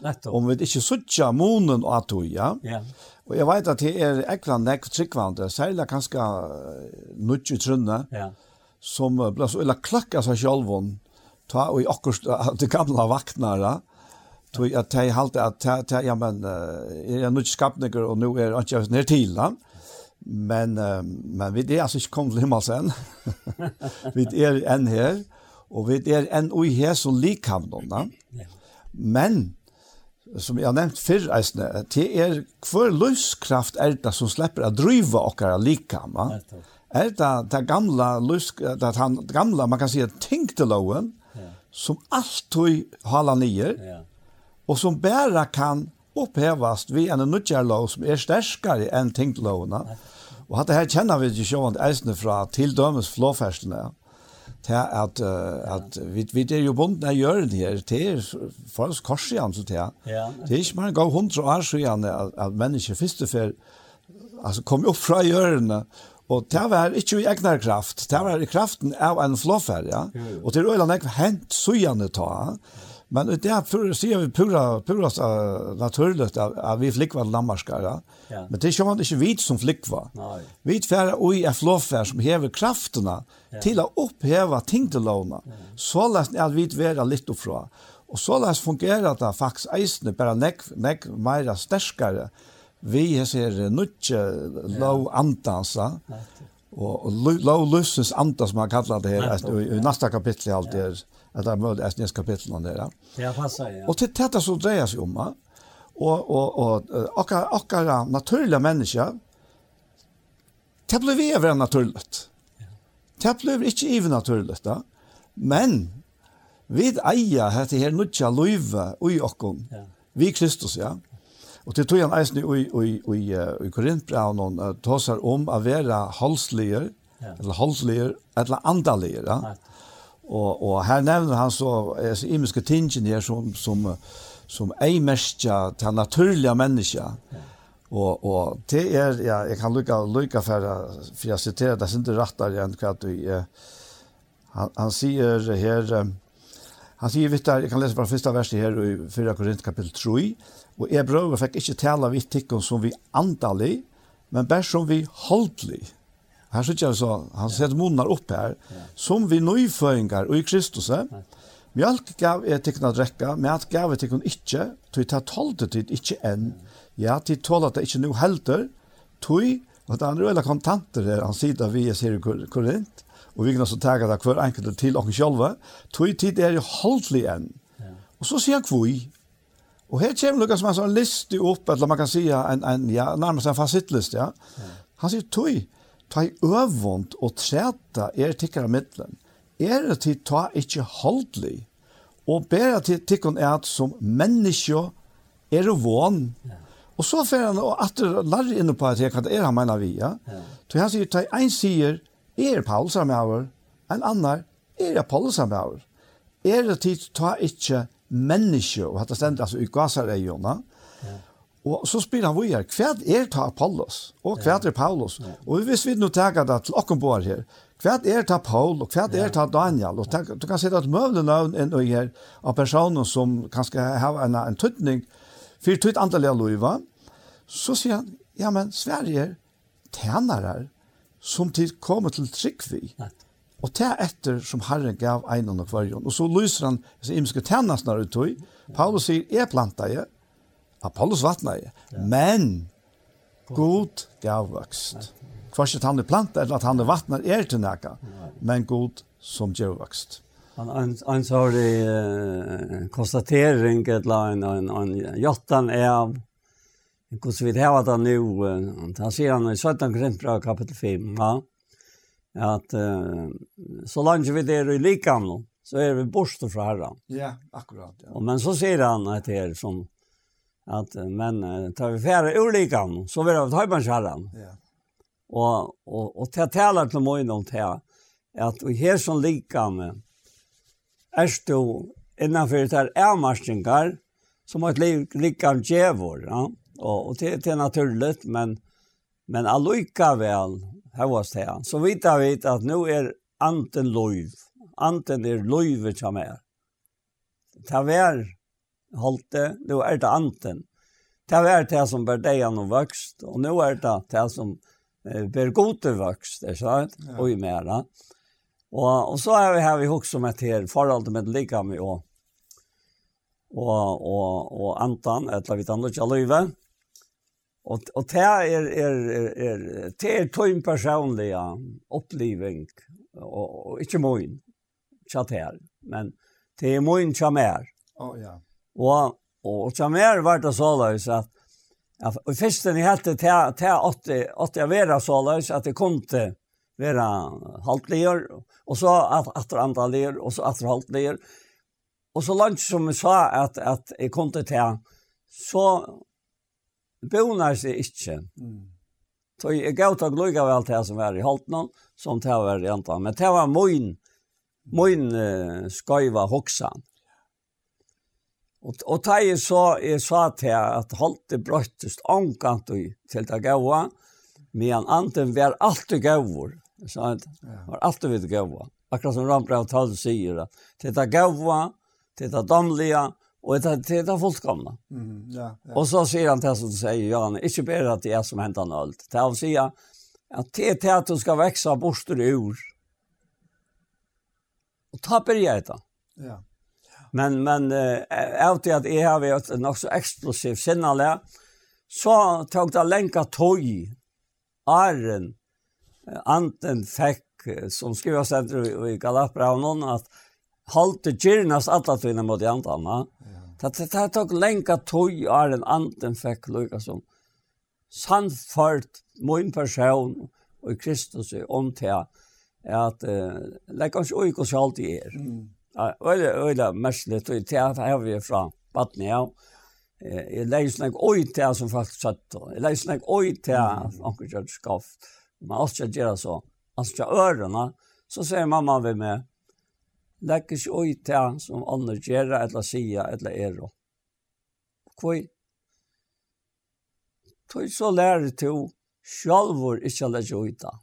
Nettopp. Om vi ikke suttja månen og atoi, ja. Ja. Og jeg vet at det er ekla nekk tryggvandre, særlig kanskje nutje trunne, ja. som ble så illa klakka seg sjálvun, ta og i akkurst <laughs> de gamla vaknare, tog at jeg halte at, ta, ta, ja, men, er jeg nutje skapninger, og nå er jeg ikke ned til, da. Men, men vi er altså ikke kommet til himmelsen. <laughs> <laughs> vi er enn her, og vi er enn ui her som likhavnene. Men, som jeg har nevnt før, eisne, det er hver løskraft er det som slipper å drive okkara likhavna. Er det det gamla, løsk, det gamla, man kan si, tenkteloven, som alltid hala nye, ja. og som bare kan opphevast vi en nødgjærlov som er sterskere enn tenktelovene. Ja Og hatt det her kjenner vi ikke sjående eisene fra til dømes flåfersene, til at, uh, at vi, vi er jo bonden av hjørnet her, det er for oss kors igjen, så til. Ja. Det er ikke mange gav hundre år siden at, at mennesker første og før altså, kom opp fra hjørnet, Og det var ikke i egnar kraft, det var i kraften av en flåfer, ja. Og det er øyne jeg hent sujane ta, Men det er för ser vi pura pura uh, naturligt att vi flickvar lammarskar. Ja? ja. Men det kör ikke vit som flickvar. Nej. Vit færa ui er flåfær som hever krafterna ja. till att upphäva tingdelåna. Ja. Så läs at vi vara lite oppfra. Och så lest fungerar det faktisk eisne bare nek, nek mera sterskare Vi ser nutje low antansa. Ja. Och low lustens antas man kallar det här i nästa kapitel allt det att det var det nästa kapitel om det där. Ja, passar ja. Och till detta så dreier sig om va. Och och och akka akka naturliga människa. Det blev vi över naturligt. Det blev inte even naturligt då. Men vi eier hette her nødja løyve ui okkon. Ja. Vi Kristus, ja. Og til tog han eisen i, i, i, i Korintbraun og tåsar om å være halsliger, ja. eller halsliger, eller andaliger, ja. Og, og her nevner han så altså, imiske tingen her som, som, som ei mestja til naturlige mennesker. Og, og det er, ja, jeg kan lukka, lukka for, for jeg siterer, det er ikke rettere enn hva du, eh, han, han sier her, han sier vitt der, jeg kan lese bare første verset her i 4 Korint kapittel 3, og jeg brøver fikk ikke tale vidt tikkene som vi andalig, men bare som vi holdelig. Här sitter jag så, han sätter munnar upp här, som vi nyföringar och i Kristus. Mjölk gav er tikkun at drekka, mat gav er tikkun ikkje, tog ta tolde tid ikkje enn. Ja, tid tåla det ikkje nu helder, tui, og det er andre kontanter her, han sida vi er sier korint, og vi kan også tega det hver enkelt til okken sjálva, tui tid er jo holdelig enn. Og så sier kvui, og her kommer Lukas med en sånn liste opp, eller man kan sija en, en ja, nærmest en fasittlist, ja. Han sier tui, ta i øvund og treta er tikkara middelen, er det til ta ikkje holdlig, og bæra til tikkun er at som menneskje er det vån. Og så fer han og atter larri inne på at det er han mener vi, ja. Så han sier, ta i en sier, er Paul samhauer, en annar, er Paul samhauer. Er det til ta ikkje menneskje, og hatt det stendt altså i gasarregionen, Og så spyr han vore, hva er ta Apollos? Og hva er Paulus? Og hvis vi nå tenker det til åkken bor her, hva er ta Paul, og hva er ta Daniel? Og tenk, du kan se det at møvne navn enn og her av personer som kanskje har en, en tøtning, for tøtt antall av loiva, så sier han, ja, men Sverige tænare som til kommer til Tryggvi. Og det er etter som Herren gav einan og kvarjon. Og så lyser han, så imske tænasnar uttøy. Paulus sier, jeg plantar jeg, Apollos vattnade. Men god gav vöxt. Kvars at han er plantad eller at han er vattnad er til näka. Men god som gav vöxt. Han han sa det konstatering eller en en en jottan är hur så vi det har att nu han säger han i 17 Korinthbrev kapitel 5 va att så länge vi det är i likam så är vi borst från Herren. Ja, akkurat. Ja. Och men så säger han att det är som att men tar vi färre olika så vill jag ta på herren. Ja. Och och och ta tala till mig någon här att och vi som sånn med er stå innenfor det her ärmarsningar som att lika djevor, ja och og det är naturligt men men alloika väl här var det så vi tar vi att nu är anten lov anten är lov som är ta vär holdt det. Nå är det anten. Det er det som ber deg och vokst, och nu är det det som bär goter växt, vokst, så sant? ja. och i mera. Och och så är vi här vi hokst om et her forhold med lika med och och och och antan eller vi tannar inte löva. Och och det är är är det är tog personliga oppliving, och, og inte min chat her, men det är min chamer. Ja oh, ja. Og, og til mer var det så at, at og først den hette til, til 80, 80 vera såleis at det kom til vera halvtliger, og så at, atter andre liger, og så atter halvtliger. Og så langt som jeg sa at, at jeg kom til til, så bonar seg ikke. Mm. Så jeg gav tak lukka vel til som var i halvtliger, som til var i Antan. Men til var min, min uh, skøyva hoksan. Og, og da jeg så, jeg sa til at holdt det brøttest omkant til det gaua, men anden var alltid gauur. Så han var alltid vidt gava. Akkurat som Rambrev Tal sier, til det gaua, til det domlige, og til, til det fullkomna. Mm, ja, ja. Og så sier han til som du sier, Jan, ikke bare at det er som hentan alt. Til han sier at det er til at du skal vekse borster ur. Og ta berget da. Ja. Men men eh av det att jag har varit något så explosiv sinnale så tog det länka toj Arren Anten fick som skriver center i Galapranon at halte gyrnas alla tvinna mot antarna. Ja. Det det tog länka toj Arren Anten fick lukka som sannført min person och Kristus om till att lägga oss oj hur alltid er. Mm. Øyla, øyla, mestlet, og det er vi fra Batnia, ja. Jeg leis nek oi til som fast satt, jeg leis nek oi til at onker skaft. Men alt skal gjøre så, alt skal ørene, så sier mamma ved meg, legg ikke oi til som andre gjør, eller sier, eller er. Hvor? Tog så lærer til, sjalvor ikke legg oi til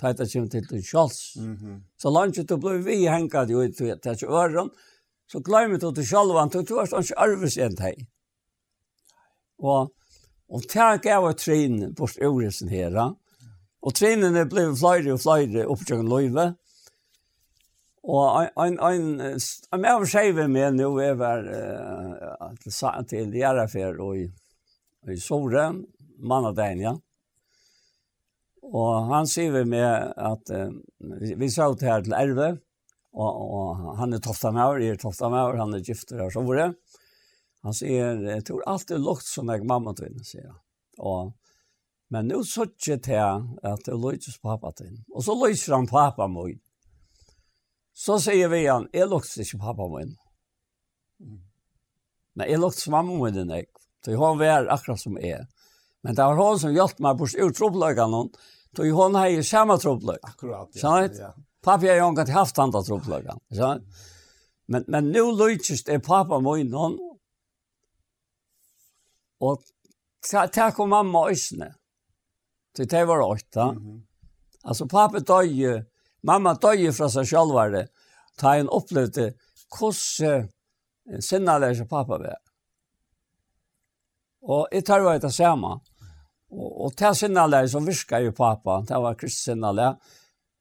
ta det kjem til til Charles. Mhm. Så langt du blir vi henkat jo til til øren, så glemmer du til Charles og du er sånn arves enn deg. Og og ta gav et trin bort Øresen her. Og trinene ble flere og flere opptjøkken løyve. Og en, en, en, en av skjeve med nå er var uh, til, til Gjerafer og i, i Sore, mannadeien, ja. Mm Og han sier vi med at uh, vi, vi sa ut her til Erve, og, og han er tofta med jeg er tofta Toftamaur, han er gifter her som våre. Han sier, jeg tror alt er lukt som jeg mamma til henne, sier han. Og, men nå så ikke til at det løses pappa til henne. Og så løyser han pappa min. Så sier vi han, jeg lukter ikke pappa min. Mm. Men jeg lukter som mamma min enn jeg. Så hun var akkurat som jeg. Men det var hun som hjelpte meg bort ur troppløkene Då ju hon har ju samma trubbel. Akkurat. Ja. Så ja. Pappa har ju inte haft andra trubbel. Så men men nu lutjes det pappa må in hon. Och tack och mamma ösne. Det det var åtta. Mm -hmm. Alltså pappa dog ju mamma dog ju från sig själva det. Ta en upplevde koss sinna där pappa var. Och det tar var det samma. Og, og til sinnale som virker jo pappa, det var Krist sinnale,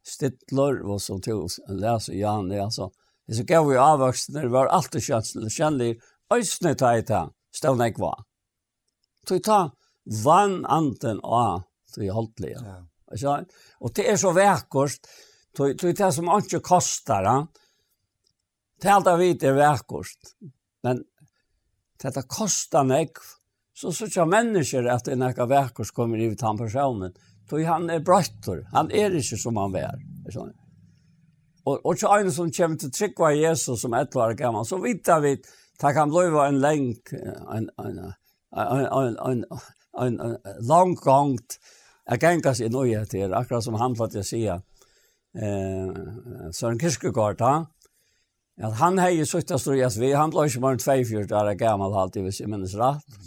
Stittler, og så til å lese Janne, altså. Det så gav vi avvoksne, det var alltid kjønnselig, kjennelig, øyne ta i det, stående jeg var. Så ta vann anten av, så jeg holdt det, ja. ja. Og det er så vekkost, så det er som ikke koster, ja. Det er alt jeg vet er vekkost, men det kostar meg, så så människor att en näka verkor kommer ut han personen. Då han är brötter. Han är inte som han är. Sånn. Och och så en som kommer till av Jesus som ett år gammal så vet vitt vi det kan bli en länk en en en en en en, lång gångt jag kan kanske inte nöja till akkurat som han fått jag säga eh Søren Kirkegaard han at han har hei suttet stor i SV, han ble ikke bare 24 år gammel alltid, hvis jeg minnes rett.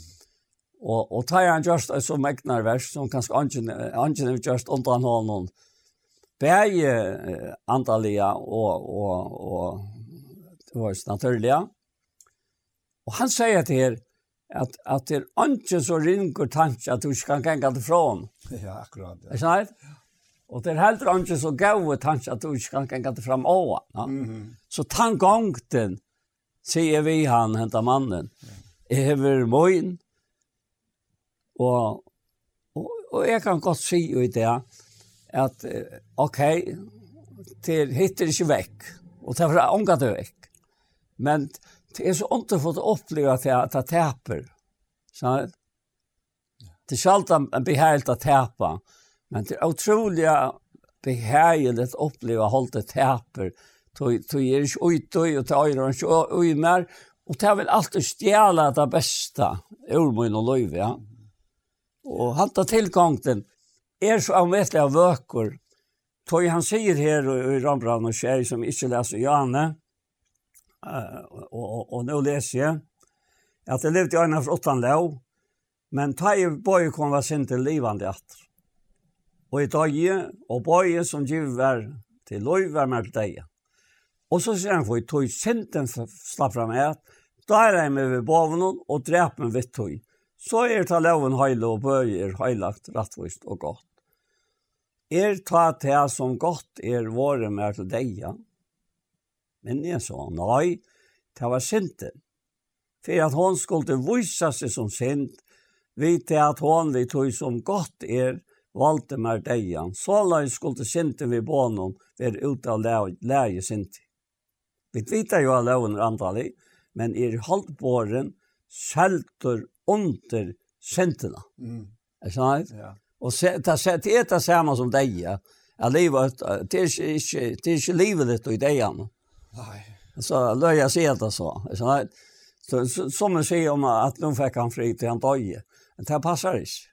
Og, og tar han just et så megnar vers som kanskje angen er just undan hånden. Begge Antalia og, og, og, var naturliga. Og han sier til her at, at det er angen så ringer tanke at du ikke kan gå det fra. Ja, akkurat. Ja. Ikke sant? Og det er heller angen så gau tanke at du ikke kan gå det fram av ja? mm -hmm. Så tann gongten sier vi han, henta mannen. Ja. Hever Og, og, og jeg kan godt si jo i det at ok, til hittir ikke vekk, og det er omgå det vekk. Men det er så underfullt å få oppleve at jeg, at jeg taper. Det er sjaldan en behælt å tapa, men det er utrolig behælt å oppleve å holde teper. Du er ikke ut og og ta øyre og ikke ui mer, og det er vel alltid stjæle det beste ur min og løyve, ja. Mm og halda tilgångten er så anvetlig av vøkker. Tøy han sier her i Rambran og Kjær som ikke leser Jane, uh, og, og, og nå leser jeg, at jeg levde i øynene for åttan lov, men tøy bøy kom var sin til livande atter. Og i tøy og bøy som giv var til lov var med til deg. Og så sier han for jeg tøy sinten slapp fram et, da er jeg med ved bovnen og drep med vitt tøy så er ta loven heile og bøy er heilagt, rettvist og godt. Er ta ta som godt er våre mer til deia. Men jeg sa, nei, ta var sinte. For at hon skulle vise seg som sint, vite at hon vi tog som godt er valde mer ja. Så la jeg skulle sinte vi bånen være ute av leie sinte. Vi vet jo at loven er antallig, men er halvbåren, skjelter under kjentene. Mm. Er sant? Ja. Og se, ta, se, det er det samme som deg, ja. Jeg lever, det er ikke, ikke, det er ikke livet ditt og i deg, ja. Nei. Så løy jeg sier det så. Er sant? Så, så, som man sier om at nå fikk han fri til han døye. Men det passer ikke.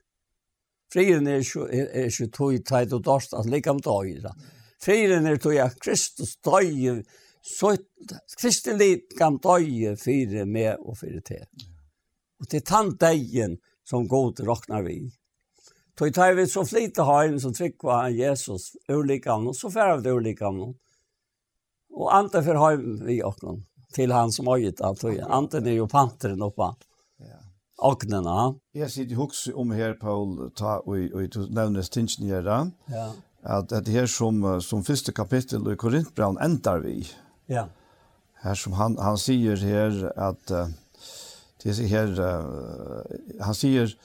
Friren er ikke, er, er ikke tog teit og dorst at likam døye. Ja. Friren er tog at Kristus døye, så Kristi likam døye fire med og fire til. Ja. Og til tann degen som god råknar vi. Tog tar vi så flite haren som tryggva Jesus ulike av noen, så fer vi det ulike av noen. Og ante for haren vi åkken til han som øyet alt. Ante er jo panteren oppa. Ja. Åknena. Jeg sitter hos om her, Paul, ta, og, og du nevner stinsen her da. Ja. At, det her som, som første kapittel i Korintbraun endar vi. Ja. Her som han, han sier her at... Uh, det är här uh, han säger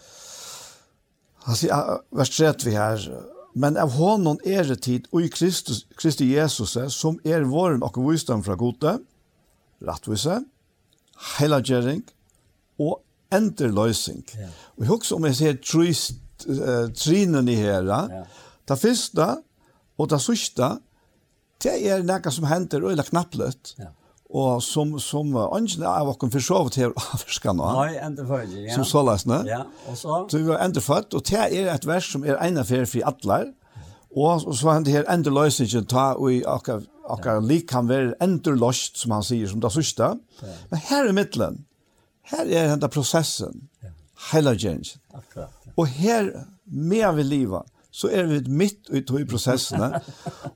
han säger vers 30 vi här men av honom är det tid och i Kristus Kristi Jesus som är vår och visdom från gode rättvisa heilagjering och enterlösning. Yeah. Och också om jag ser trist uh, trinen i här. Ja. Det första och det sista det är något som händer och är knappt. Ja. Og som, som ønsken er åkken for så her <laughs> avskan nå. Nei, enderfødt, ja. Som så løsne. Ja, og så? Så vi var enderfødt, og det er et vers som er ene for for atler. Og, og så han det her enderløsningen ta og i akkurat akkurat ja. lik kan være enderløst, som han sier, som det sørste. Ja. Men her i midtelen, her er denne prosessen, ja. gjengen. Akkurat. Ja. Og her, med vi livet, så er vi midt i to i prosessene.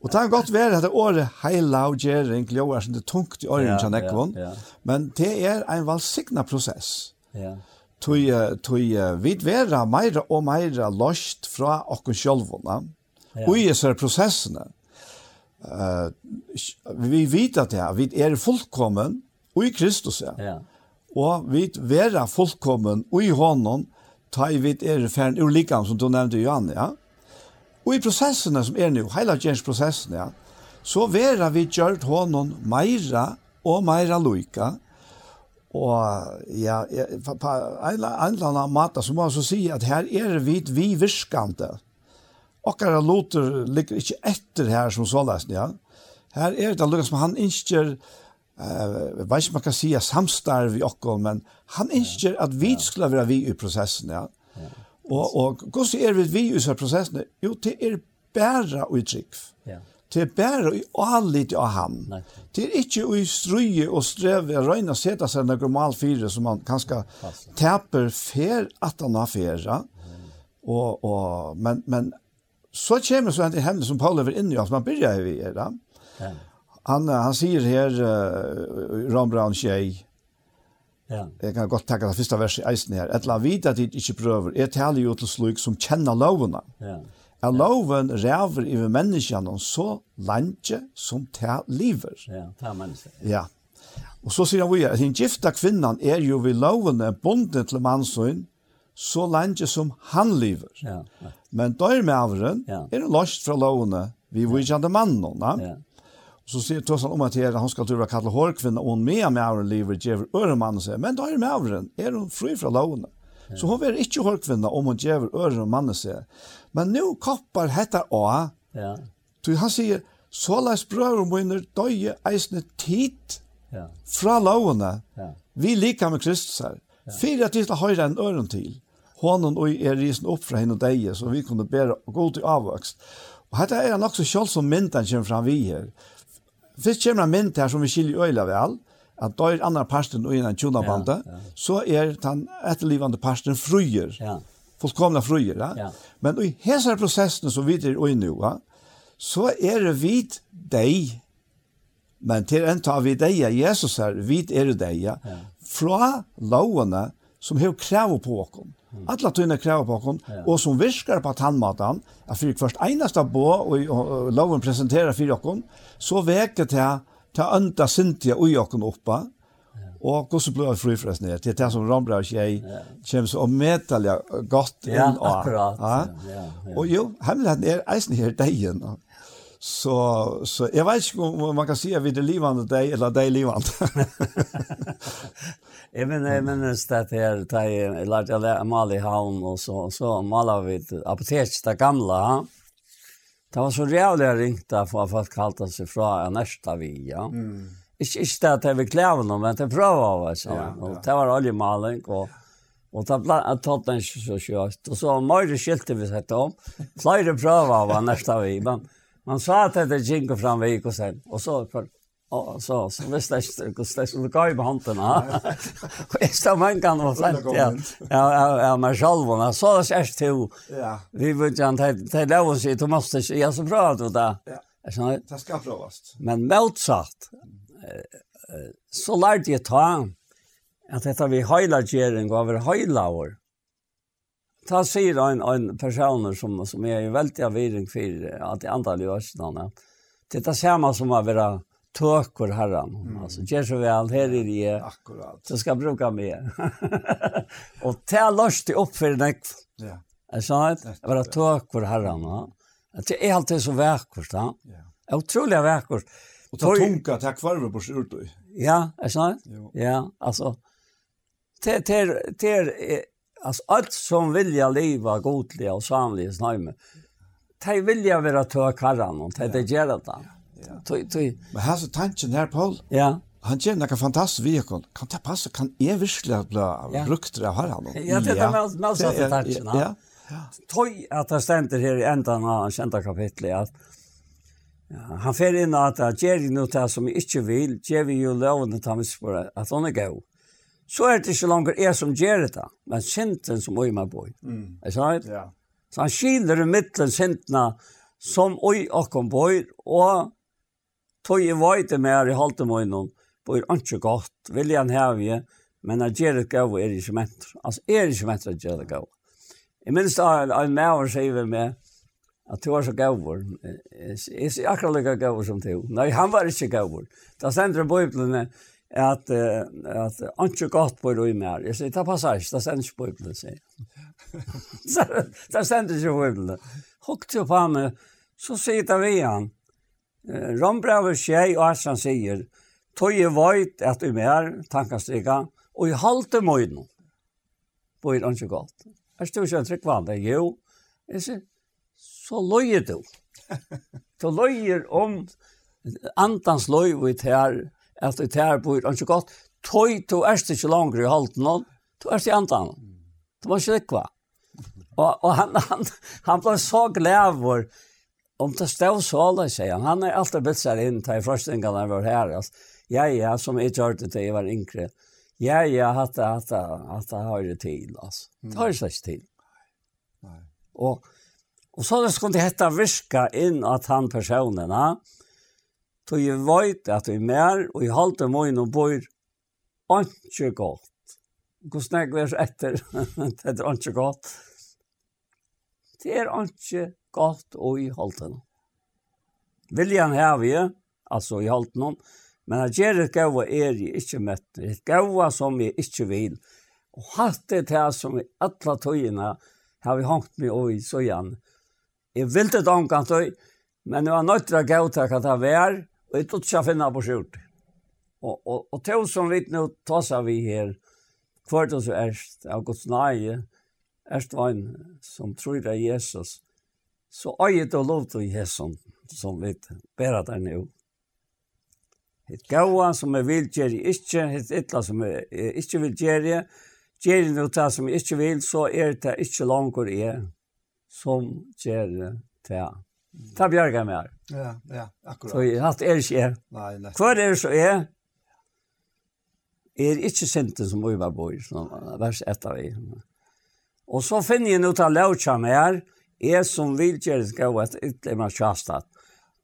og det kan godt være at det året heila og gjering gløver som det tungt i åren, ja, nekvån, ja, ja. men det er en valsigna prosess. Ja. Tui, tui, vi vera meira og meira lost fra okkur sjálvuna, ja. og i disse prosessene. Uh, vi vet at det vi er fullkommen, og i Kristus, ja. ja. Og vi vera fullkommen, og i hånden, ta i vi er fern, og likam som du nevnte, Johan. Ja Og i prosessene som er nå, hele gjensprosessen, ja, så vera vi gjørt honom meira og meira loika, og ja, på en eller annen måte så må jeg så si at her er vi vi virkande. Okkara loter ligger ikke etter her som så lesen, ja. Her er det lukket som han innskjer, jeg uh, vet ikke om man kan si samstarv i okkom, men han innskjer at vi skulle være vi i prosessen, ja. Og, og hvordan er vi i disse prosessene? Jo, det er bare i trygg. Ja. Det er bare i allit av ham. Nei. Det er ikke i strøye og streve å røyne og sette seg noen mal fire som man kanskje teper fer at han har fere. Og, og, men, men så kommer så en til henne som Paul er inne i, som man begynner i det. Ja. Han, han sier her uh, i Kjei, Ja. Jeg kan godt tenke det første verset i eisen her. Et la vite at jeg ikke prøver. Jeg taler jo til slik som kjenner lovene. Ja. Er loven ræver i menneskene så lenge som til lever. Ja, til mennesker. Ja. Og så sier han vi at den gifta kvinnan er jo ved lovene bonde til mannsøyn så lenge som han lever. Ja. ja. Men dør med avren ja. er det løst fra lovene vi ja. vidjande mannen. Ja. ja så sier Tossan om at her, han skal tura kalla hårkvinna, og hun med med avren lever, gjever øremann og sier, men da er med avren, er hun fri fra lovene. Så hun er ikke hårkvinna om hun gjever øremann og sier. Men nå koppar hetta å, ja. så han sier, så la sprøver munner døye eisne tid ja. fra lovene. Ja. Vi lika med Kristus her. Fyra vi skal høyre en øren til. Hånden og er risen opp fra henne og deg, så vi kunne bære god til avvokst. Og dette er nok så kjølsom mynden kommer fram vi her. Fyrst kommer en mynd her som vi skiljer øyla vel, at da er andre parten og innan tjonabande, ja, ja. så er den etterlivande parten fruer, ja. fullkomna fruer. Ja? Ja. Men i hese prosessen som vi er i nå, ja, så er det vid deg, men til en tar vi deg, Jesus her, vid er deg, ja. fra lovene som har krav på oss. Alla tøyna krav på kon ja. og som virkar på tannmatan, at fyrir kvørst einasta bo og, og, og loven presentera fyrir okkon, så veker til ta anda sintia ui okkon oppa, Og hvordan blir det frifrest ned? Det er det som Rambra og Kjei kommer så medelig godt inn. Ja, akkurat. Ja, ja, ja. Og jo, hemmeligheten er eisen her degen. Så, så jeg vet ikke om man kan si at vi er livende deg, eller deg livande. <laughs> jeg minnes, jeg minnes det her, da jeg lærte jeg mal i havn, og så, så maler vi apotek, det gamle. Det var så rævlig jeg ringte for at folk kalte seg fra en vi, ja. Mm. Ikke, ikke det at jeg vil kleve noe, men det prøver jeg, så. Ja, ja. Det var oljemaling, og... Og ta plan jeg tatt den ikke så kjørt. Og så mer skilte vi sett om. Flere prøver var nästa vi, men Man sa at det gick fram vi och sen. Og så for, og så så visst det kost det skulle gå i handen. Og jeg stod mange ganger og sant. Ja. Ja, ja, men själva så det är til. Ja. Vi vill ju inte lov å si, du måtte ikke, ja, så bra du där. Ja. Så det skal provas. Men motsatt. Så lærte jeg ta at dette vi hela og över hela år ta sier en, en person som, som er veldig avviring for at de andre løsene, det er det samme som å være tøker herren. Mm. Altså, gjør så vel, her er det. Akkurat. Så skal jeg bruke mer. <laughs> og det er løst opp for deg. Ja. Jeg sa at jeg var tøker herren. Det er alltid så vekkert. Ja. Utrolig vekkert. Og ta tunga til kvarve på skjort. Ja, er sa det. Ja, altså. Det er, det er, alltså allt som vilja leva godliga och sanliga snämme. De vilja vara törkarran och de det gör det. Ja. Men här så tanken här Paul. Ja. Han kjenner noe fantastisk vi kan. Kan det passe? Kan jeg virkelig bli brukt av herren? Ja, det er med, med satt i tanken. Ja. ja. Tøy at det stender her i enden av han kjente kapitlet, at ja, han fer inn at det gjør noe det som jeg ikke vil, gjør vi jo lovene til han at han er god så er det ikke längre jeg som gjør det, men synden som øy meg bor. Mm. Er så det? Ja. Så han skiler i midten syndene som øy och kom bor og tog i vajte med i halte mig någon bor inte gott, vill han hävje, men jeg gjør det gav är inte mättre. Alltså är det inte mättre att göra det gav. Jeg minns da en en maver sier vi med at du var så gavur. Jeg sier akkurat lika gavur som du. Nei, han var ikke gavur. Da sender i bibeln at at anke gott på det i mer. Jeg sier, ta passage, da sender ikke på Bibelen, sier jeg. Da sender ikke på Bibelen. Hukt jo på meg, så sier det vi han. Rombrevet skjei og Arsan sier, tog jeg vøyt at du mer, tankastrika, og i halte møyden. På det anke gott. Er stod ikke en trygg vann, jo. Jeg sier, så løyer du. <laughs> Så løyer om andans løy og i at det her bor ikke godt, tøy du er ikke langere i halten noen, to erst i antan. Du må ikke likva. Og, og han, han, han ble så glad for, om det stod så alle, sier han. Han er alltid blitt seg inn til frøstingene var her. Altså. Ja, ja, som jeg gjør det til jeg var yngre. Ja, ja, at det, at det, at det har det til, altså. Det har det slik til. Og, og så det skulle det hette virka inn at han personen, ja tog jeg veit at jeg mer, og jeg halte møyen og bor ikke godt. Hvordan jeg vers etter, det er ikke godt. Det er ikke godt og i halte noen. Viljan har vi, altså i halte noen, men at gjør et gøy er jeg ikke møtt, et gøy som jeg ikke vil. Og hatt det til som i alle tøyene har vi hangt med og i så igjen. Jeg vil det omkant tøy, men jeg var nødt til å gøy til hva det var, Och inte att jag finne på skjort. Og, og, och till som vi nå tar vi här, kvart oss erst, av Guds nöje, erst var en som tror det er Jesus, så øyet og lov til Jesus, som vi bærer der nå. Et gaua som jeg vil gjøre ikke, et ytla som jeg ikke vil gjøre, gjør noe det som jeg ikke vil, så er det ikke langer jeg som gjør det. Ta bjerga mer. Ja, ja, akkurat. Så jeg hatt er ikke jeg. Nei, nei. Hvor er det så jeg? Jeg er ikke sinte som Uivar bor, vers etter vi. Og så finner jeg noe av lautja mer, jeg som vil gjøre det gav et ytterligere kjastat.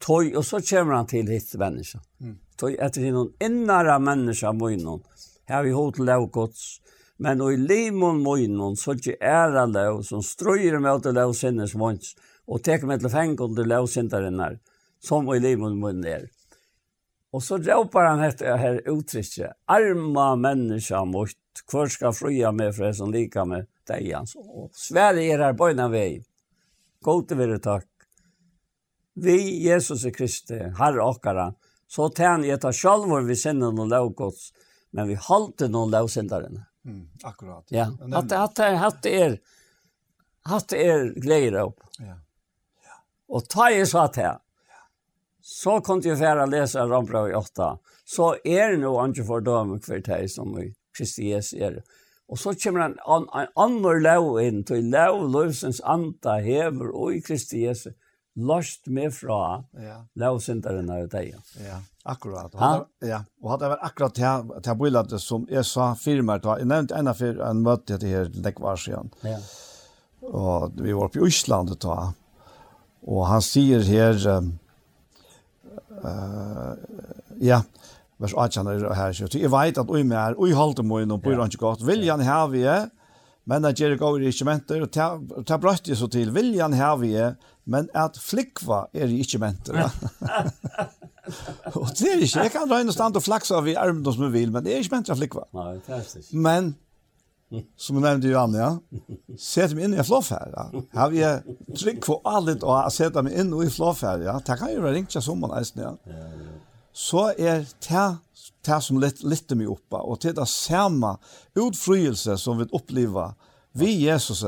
Tøy, og så kommer han til hitt menneska. Mm. Tøy, etter noen innara menneska møgnon, her vi hod til laugods, men og i limon møgnon, så ikke æra lau, som strøyre med å lau sinnes møgnon, og tek med til feng under lovsynderen her, som i livmund munnen er. Og så råper han etter her uttrykket, arma menneska mot, hvor skal fria med for som lika med deg hans. Og Sverige er her bøyna vei. God til være takk. Vi, Jesus er Kristi, herre okkara, så tæn jeg ta sjalvor vi sinner noen lovgods, men vi halte noen lovsynderen. Mm, akkurat. Ja, at, at, at, det er, at er gleder opp. Ja. Og ta jeg så til. så kom jeg fære å lese Rambra i 8. Så er det noe andre fordømme for deg som i Kristi Jesu er. Og så kommer en, an, en annen lov inn, til lov løsens anta hever og i Kristi Jesu. Lørst med fra ja. lovsynderen av deg. Ja, akkurat. Han? Ja, og hadde vært akkurat til, til bøyladet som jeg sa firmaer, jeg nevnte ene for en møte til her, det var siden. Ja. Og vi var på Øslandet da, Og han sier her, uh, ja, vers 18 er her, så jeg vet at ui mer, ui halte moin og bor han ikke godt, viljan her vi er, men at Jerry går i ikke menter, og ta brøtt jeg så til, viljan her vi er, men at flikva er i ikke menter. <laughs> og det er ikke, jeg kan røyne stand og flaksa vi armen som vi vil, men det er ikke menter flikva. Nei, det er ikke. Men som jag nämnde ju Anja, sätter meg inn i en flåfärja. Har vi trygg for allt och sätter meg in i en flåfärja. Det kan ju være ringt som man eisen, ja. Så är det det som lytter meg oppa, uppe och det samme samma som vi upplever vi Jesus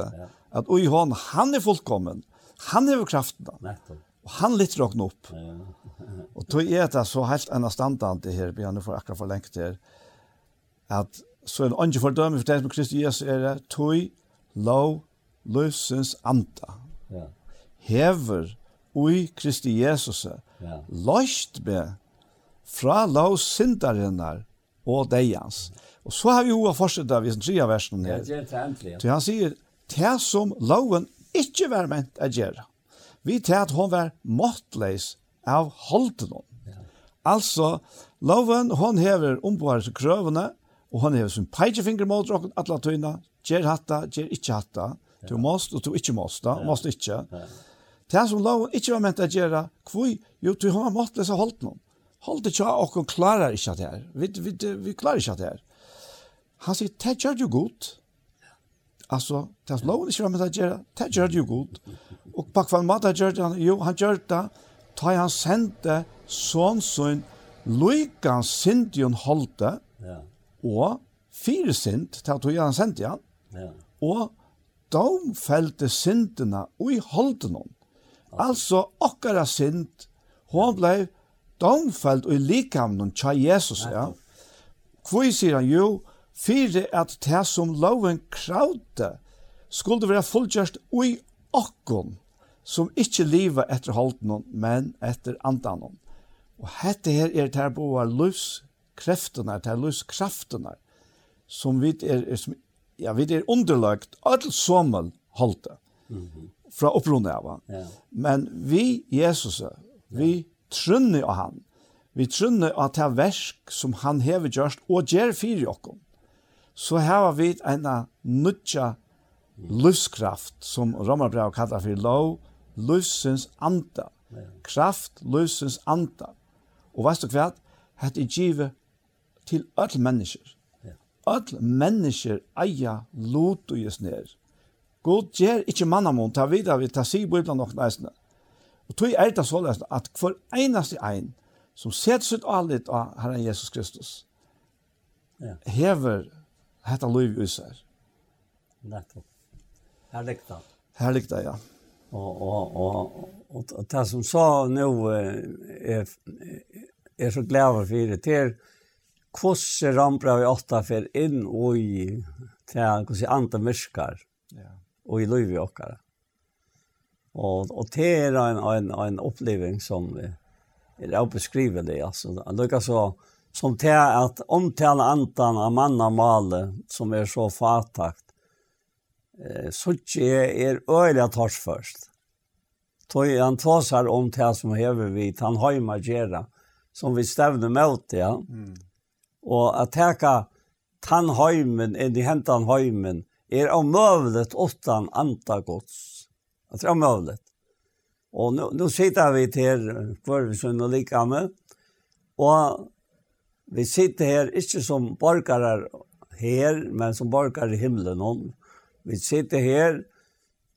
att oi han han är fullkommen. Han är kraften. Och han lyfter också upp. Och då är det så helt annorlunda det her, vi har akkurat for länge till att så er det ånden fordømme for det som Kristi Jesus er det, tog, lov, løsens anta. Ja. Hever ui Kristi Jesus, ja. løst be fra lov syndarinnar og deians. Og så har vi jo fortsatt av i den tredje versen her. Ja, det er det Så han sier, det som loven ikke var ment å gjøre. Vi til at hun var måttleis av holden. Ja. Altså, loven, hun hever omboer krøvene, Og han hever sin peigefinger mot dere alle tøyene. Gjer hatta, gjer ikke hatta. Du måst og du ikke måst da, og måst ikke. Det som loven ikke var ment å gjøre, hvor jo, du har måttet lese holdt noen. Holdt ikke av, og hun klarer ikke det her. Vi, vi, vi klarer ikke det her. Han sier, det gjør du godt. Alltså, det som loven inte vad å gör. Det gjør det ju god. Och på kvann mat gör han, jo, han gjør det. Ta han sände son son Luikan Sintion Holte. Ja og fire sint, til at han sendte han, ja. og de felte sintene i holden hon. Altså, okkara sint, hon ble domfelt og i likamnen tja Jesus, ja. Hvor sier han jo, fyrir at det som loven kravde, skulle være fullgjørst ui okkon, som ikkje liva etter holden men etter andan hon. Og hette her er det her boar livs kreftene, til løskraftene, som vi er, er som, ja, vi er underlagt, alt som halte, mm -hmm. fra opprunnet av han. Ja. Men vi, Jesus, vi yeah. trunner av han. Vi trunner av det versk som han hever gjørst, og gjør fire åkken. Så har vi en nødja livskraft, som Romerbrev kallar for lov, løsens anda. Kraft, løsens anda. Og veist du hva? Hette givet til alle mennesker. Alle mennesker eier lot og jes ned. God gjør ikke mannamon, ta videre, vi, ta si i biblan nok næsene. Og tog er det så løsne at hver eneste ein som setter sitt allit av Herren Jesus Kristus ja. hever hetta loiv i seg. Nettopp. Her Herligt da. Herligt da, ja. Og, og, og, og, og det som sa nå er, er så glad for det, det er hvordan rampra vi åtta for inn og i til hvordan andre myrskar ja. og i løyvi okkar. Og, og det er en, en, en oppleving som er obeskrivelig. Altså, det så som til at omtale antan av manna male som er så fatakt, eh, så ikke er øyelig tors først. Tøy han tåsar om det som hever vi, han har jo som vi stevner med ja. Mm Og at teka tannhøymen inn i hentan heimen er omøvlet åttan anta gods. At det er omøvlet. Og nu, nu sitter vi til Kvørvesund og Likame, og vi sitter her ikke som borgare her, men som borgare i himmelen. Og vi sitter her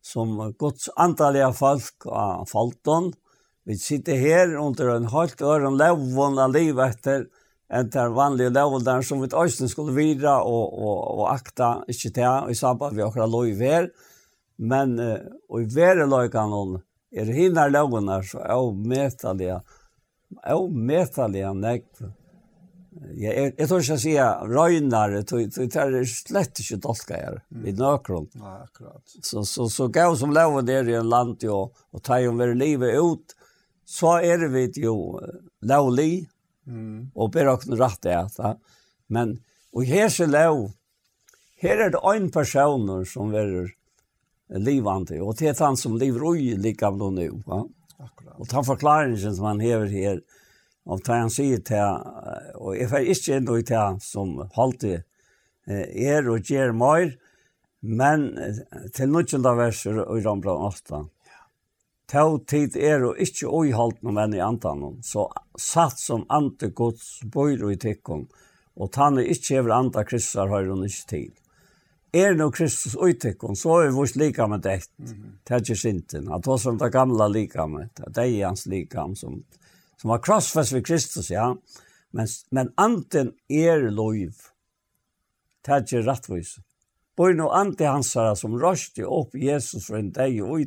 som Guds antallige folk av Falton. Vi sitter her under en halvt øren levvån av livet etter enn den vanlige lovenderen som vi også skulle videre og, og, og akta, ikke til, i samband med akkurat lov i ver, men uh, og i ver er løykanen, er hinne lovene så er jo medtallige, er jo medtallige nekt. Jeg, jeg, jeg tror ikke jeg sier røynare, det er slett ikke dolka her, i nøkron. Nei, akkurat. Så, så, så gav som loven der i en land jo, og tar jo være livet ut, så er vi jo lovlig, Og ber okken rett det at. Men, og her er lov, her er det en person som er livande, og det er han som lever ui lika blå nu. Ja? Akkurat. Og ta forklaringen som han hever her, og ta han sier til, og jeg får ikke enda i til som halte er og gjør mer, men til nødvendig verser og i Rambran 8, Tau tid er og ikke uihalt no menn i antanon, så satt som ante gods bøyr i tikkon, og tanne ikkje hever anta Kristus har hun ikke til. Er no Kristus oi tikkon, så er vårt likame dekt, det, det er sinten, at hos som det gamla likame, det er hans likam som, som var krossfest ved Kristus, ja, men, men anten er lov, det er ikke rettvis. Bøyr no ante hansara som røste opp Jesus fra en deg og oi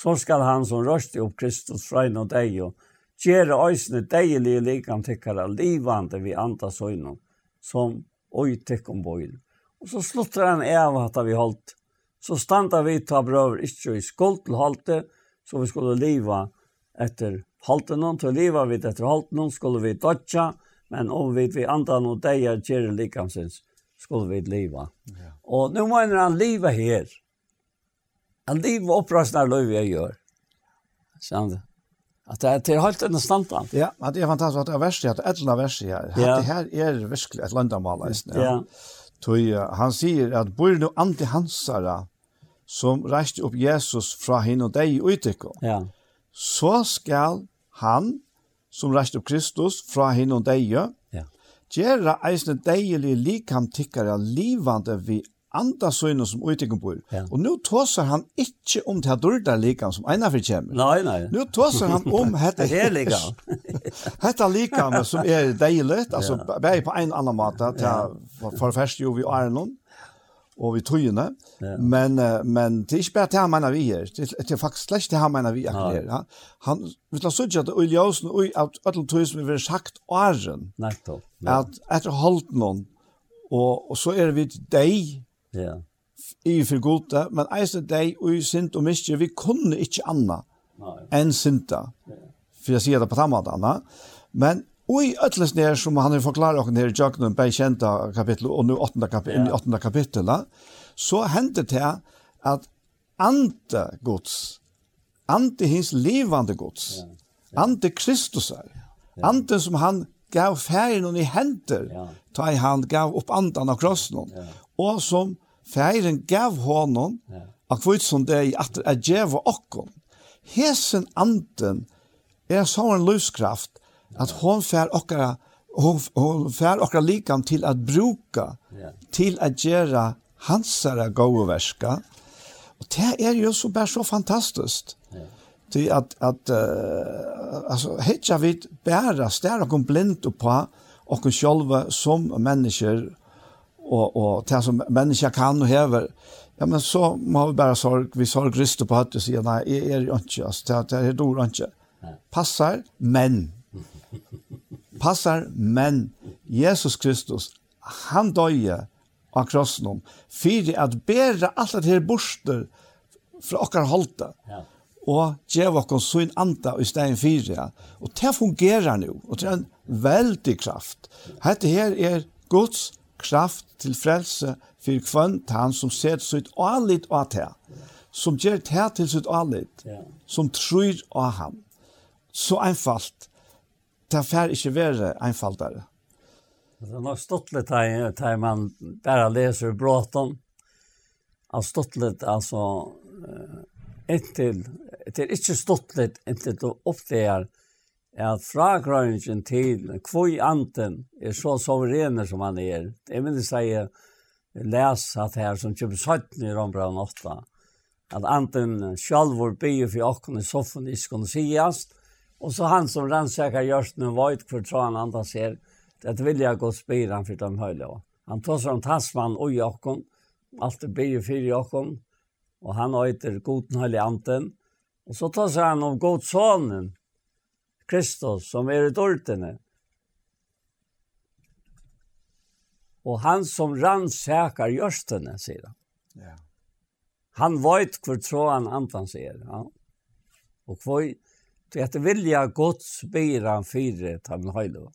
så skal han som røste opp Kristus fra en og deg og gjøre øsene deilige likene tikkere, livende vi andas øynene som oi tykkom bøyl. Og så slutter han av at vi holdt. Så standa vi ta brøver ikke i skuld til halte, så vi skulle leva etter halte noen, til leva vi etter halte noen, skulle vi dodja, men om vi vi andan og deia gjerne likamsins, skulle vi leva. Ja. Og nu mener han leva her. Han liv og opprøsner løy jeg gjør. Sånn. At det er til helt enn standard. Ja, at det er fantastisk at det er verset, at det er etlende verst, ja. At det her er virkelig et landamal, ja. ja. Tøy, han sier at bor nu anti-hansara som reiste opp Jesus fra henne og deg i utikko, ja. så skal han som reiste opp Kristus fra henne og deg, ja. gjøre eisne deilig likam tikkare livande vi anda synen som utgång bor. Ja. Og nå tåser han ikke om det her dårlig likan som ena for kommer. Nei, nei. Nå tåser han om detta <laughs> här likan. detta likan som er <laughs> dejligt, altså ja. bare på en annan til, Det for først jo vi er noen, og vi tøyene. Ja. Men, men det er ikke bare det han mener vi her. Det er faktisk slett det han mener vi är. Ja. Han, han vil ha sagt at det er uljøsen og at alle tøy som Tusen vill sagt åren. Nettopp. Ja. At etter holdt noen, og, og så er vi deg Ja. I for gode, men eisen deg og i synd og miskje, vi kunne ikke anna enn synda. For jeg sier det på den måten, Anna. Men og i øtles nere, som han har forklaret oss nere i Jøknen, bei kjenta kapittel, og nu åttende kapittel, ja. åttende kapittel, så hendte det at ante gods, ante hins livande gods, ante Kristus er, ante som han gav færen i henter, ja. ta i han gav opp andan av krossen og som feiren gav honom, ja. og kvitt som det er at det er djeva okkom. Hesen anden er så en løskraft at hon fær okkara hon, hon fær okkara likam til at bruka, ja. til at gjera hansara gåverska. Og det er jo så bare så fantastiskt. Ja til at, at uh, altså, hitja vi bæra stær og blind på og sjølve som mennesker og och det som människa kan och häver ja men så må vi bare sorg vi sorg ryste på att sier nej är er, jo ikke altså det är dår ikke passar men <laughs> passar men Jesus Kristus han døye av krossen om, for at bære alt det her borster fra okkar holde, ja. og gjøre okkar sin anda i stedet for ja. Og det fungerer nå, og det er en veldig kraft. Hette her er Guds kraft til frelse for kvann til han som ser sitt alit og at her, som gjør det til sitt alit, som tror av ham. Så einfalt, det fer ikke være einfaltere. Det er nok stått litt her, her man bare leser bråten, av litt, altså, inntil, det er ikke stått litt, inntil du oppdager at fragrøyningen til kvøy anten er så soverener som han er. Jeg vil si, les at her som kjøper 17 i Rombrand 8, at anten sjalvor byer for åkken i soffen i skåne sies, og så han som rannsäkar gjørst nu vajt for han andre ser, det vil jeg gå spyr han for de høyla. Han tar seg om Tasman og åkken, alt er byer for i åkken, og han øyter goden høyla anten, og så tar seg han om god sonen, Kristus som er i dårtene. Og han som rannsäkar gjørstene, sier han. Ja. Han vet hvor tråden antan sier. Ja. Og hvor det heter vilja Guds byr han fyre til den høyde.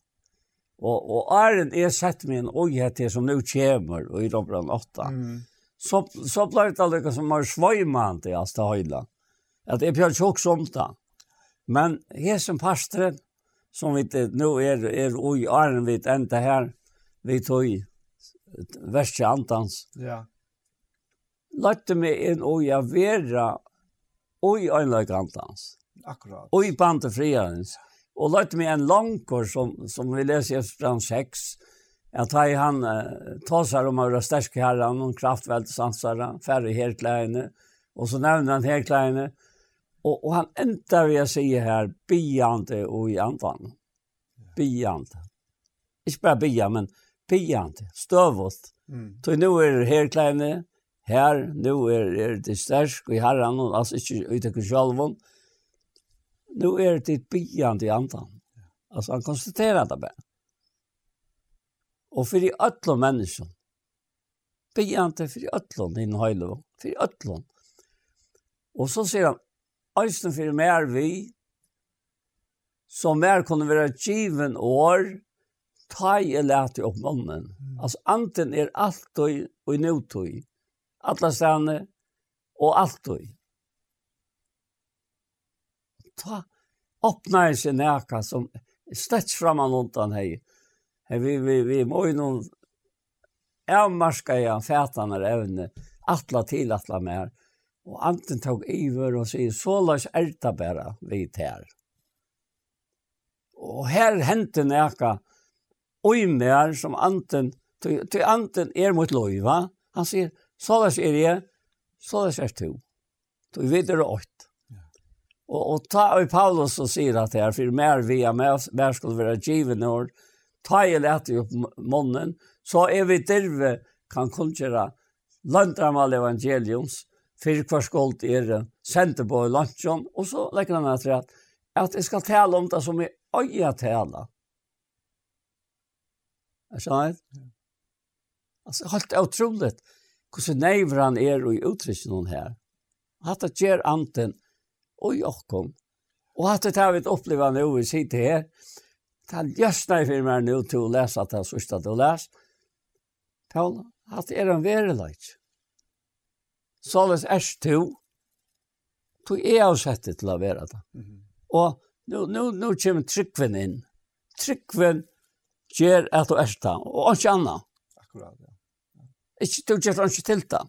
Og, og æren er sett med en øyhet som nu kommer og i Robran 8. Mm. Så, så blir det allikevel som har svøymann til Asta Høyland. At jeg blir tjokk som det. Men jeg som pastoren, som vi nå er, er i arren vi enda her, vi tog verste antans. Ja. Løtte meg inn og jeg vera ui anleik antans. Akkurat. Ui bante friarens. Og løtte meg en langkår som, som vi leser i Efterstrand 6, at hei han uh, seg om å være sterske herren, noen kraftveldesansere, færre herklærene, og så nevner han herklærene, og Och, och han ändar vi att säga här, biande och i andan. Biande. Inte bara bia, men biande, stövått. Mm. Så nu är det här klämne, här, nu är, är det stärsk i herran, alltså inte utöver självån. Nu är det biande i andan. Alltså han konstaterar det bara. Och för i alla människor. Biande för i alla, din. För i. Och så säger han, eisen for mer vi, som mer kunne være given år, ta i lete opp munnen. Mm. Altså, anten er alt og i nøytøy, alle stedene og alltid. Ta, åpna i sin næka som slett framan undan hei. hei vi, vi, vi må jo noen avmarska i fætanar evne, atla til atla mer, Og anten tog iver og sier, så lars erta bæra vi her. Og her hente nekka oi mer som anten, til anten er mot loiva. Han sier, så lars er jeg, så lars er to. Du vet det åkt. Og, og ta og Paulus og sier at her, for mer vi er med, mer skulle være givende år, ta i lete opp munnen, så er vi derve kan kunngjøre landramal evangeliums, fyrir hver skuld er sender på i lunchen, og så legger han etter at, at jeg skal tale om det som jeg øye tale. Er skjønner? Altså, helt utrolig hvordan neiver han er og uttrykker noen her. Hatt det gjør anten og jokken. Og hatt det har vi opplevd nå vi sitter her. Det er ljøsner for meg nå til å lese at det er sørste til å lese. Paul, hatt det er en vereløyt såles erst to, tog jeg av settet til å være det. Og nå, nå, nå kommer tryggven inn. Tryggven gjør at du erst det, og ikke annet. Akkurat, ja. Ikke, du gjør ikke til det.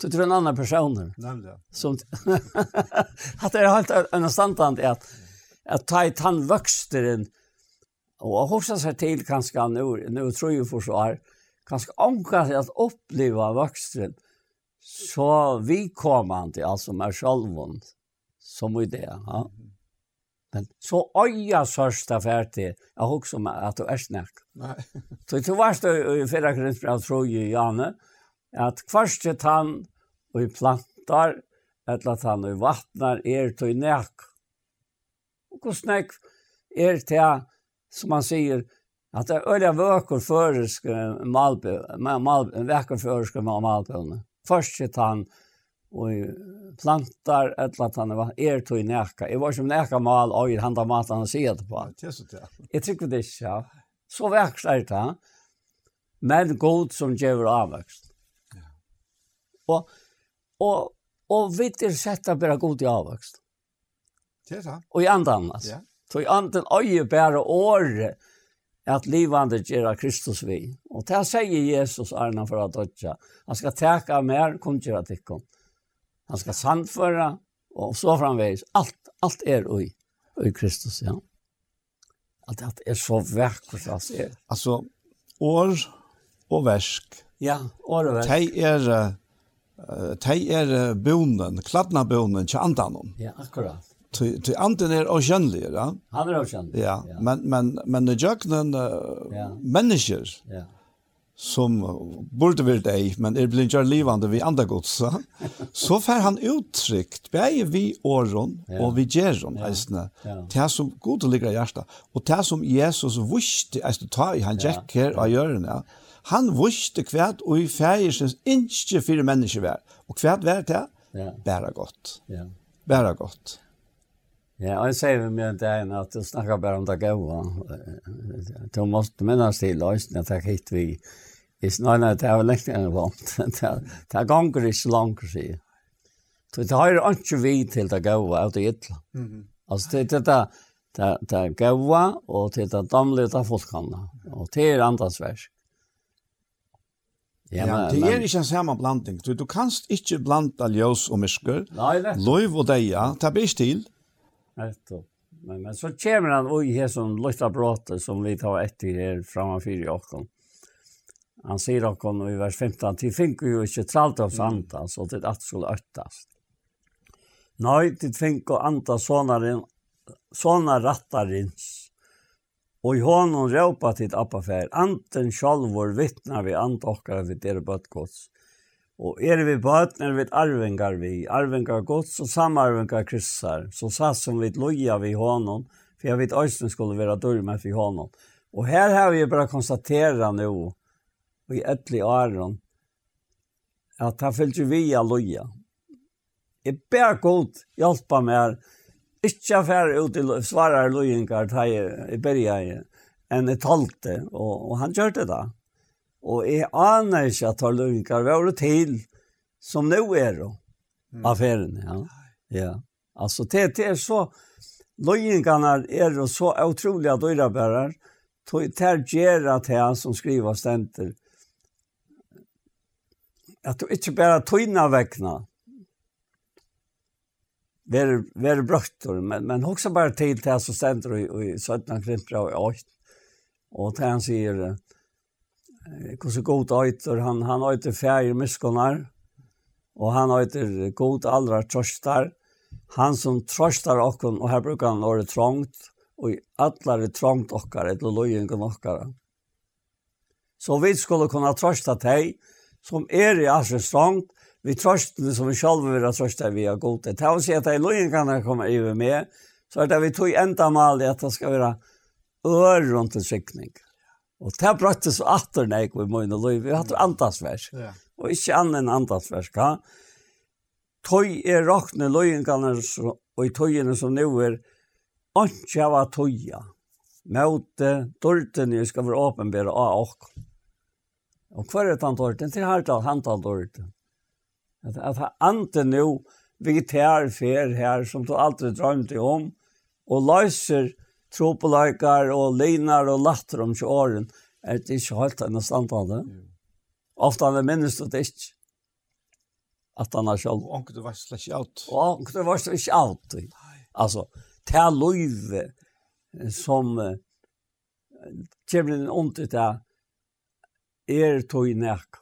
Du tror en annan personer. Nämligen. Ja. Som <laughs> att det har helt en standard att att ta i han vuxter och hoppas sig till kanske nu nu tror ju för så här kanske anka att uppleva vuxten så vi kommer till alltså med självon som i det ja men så öja första färte jag också med att du är snack nej <laughs> så det var det i förra kristna tror jeg, Janne att kvarste han og i plantar eller att han i vattnar er til nek. Og hur nek, er til, som man sier, at det är öliga vökor föreske malbe, malbe, føreske föreske malbe. Først sitt han, og plantar eller at han er tog nekka. Jeg var som neka mal, og i handa mat han sier det på. Jeg tykker det ikke, ja. Så vekst er det men god som gjør avvekst. Og, og, og vi er sett av bare god i avvekst. Det er det. Og i andan, altså. Så i andan øye bare året at livande gjør Kristus vi. Og det sier Jesus Arna for at dødja. Han skal teka mer kunngjera tikkum. Han skal sandføre, og så framveis. Alt, alt er ui, ui Kristus, ja. Alt, alt er så vekkert, alt er. Altså, år og versk. Ja, år og versk. Tei er, uh, tei er bonen, kladna bonen til andanon. Ja, akkurat. Ty, ty anden er okjennlig, ja? Han er okjennlig, ja. ja. Men, men, men i jøkkenen, uh, ja. mennesker, ja som burde være deg, men er blitt gjør livande vi andre godsa, så får han uttrykt, begge vi åren og vi gjeron, ja. eisne, ja. det som god ligger i hjertet, og det som Jesus visste, eisne, ta i han gikk her av hjørnet, han visste hvert og i fægersens ikke fire mennesker vær, og hvert vær det, ja. bæra godt. Ja. Bæra godt. Ja, og jeg sier vi med deg at du snakker bare om det gode. Du måtte minnes til løsene at jeg hit vi Jeg nei, nei, det var lengt enn vant. Det er ganger ikke langt, sier jeg. Så det har jo ikke vi til det gode av det ytla. Altså, det er det det, det gøyva, og det er det damlige av folkene. Og det er andres versk. Ja, men, det er ikke en samme blanding. Du, du kanst ikke blanda ljøs og mysker. Nei, det. Løyv og deia, det blir ikke til. Nettopp. Men, men så kommer han og i her som lytter bråte som vi tar etter her framme i åkken. Han sier okon i vers 15, «Til fink jo ikke tralt av santa, så til at skulle øttast. Nei, til fink og andas sånaren, såna rattarins, og i hånden råpa til appafær, anten sjalvor vittnar vi ant okkar vid dere bøttgods, og er vi bøtner vi arvingar vi, arvingar gods og samarvingar kryssar, så satt som vi loja vi hånden, for jeg vet øyne skulle være dørmet vi hånden. Og her har vi bara konstatera nu, i ettlig åren, at han fyllte vi av loja. Jeg ber god hjelpa meg, ikke affære ut til svarer lojengar da jeg berja enn jeg talte, og, og han gjør det da. Og jeg aner ikke at han lojengar var til, som nå er då, affæren, Ja. ja. Altså, det, det er så, lojengarna är då så otroliga dyrabärar, tar gjerra til han som skriver stenter, at du ikke bare tøyna vekna, ver ver brøttor men men också bara till till så ständer och i södra krimpra och åt och han säger hur så gott åter han han inte färger muskonar och han øyter god allra tröstar han som tröstar och och här brukar han vara trångt och i alla är trångt och ett lojen och så vi skulle kunna trösta dig som er i Asens stånd, vi trøstene som vi selv vil ha trøstet vi har god til. Det å si at i løyen kan jeg komme i med, så er det vi tog enda mal i at det skal være øre rundt en sikning. Og det har brøtt så atter når vi må inn og løy. Vi har hatt andasvers. Ja. Og ikke annen enn andasvers. Ja. Tøy er råkne løyengene og i tøyene som nå er ikke av tøya. Møte, dørtene skal være åpenbære av åkken. Og hver er han tantorden? Til hartal hantaldorden. At, at han ante nå vegetar fer her som du aldri drømte om, og løser tropeleikar og linar og latter om 20 åren, er det ikke helt enn standtallet. Ofte han er minnes det ikke. At han har selv. Og du var slett ikke alt. Og du var slett ikke alt. Altså, det er løyve som uh, kommer inn under det er tog nek.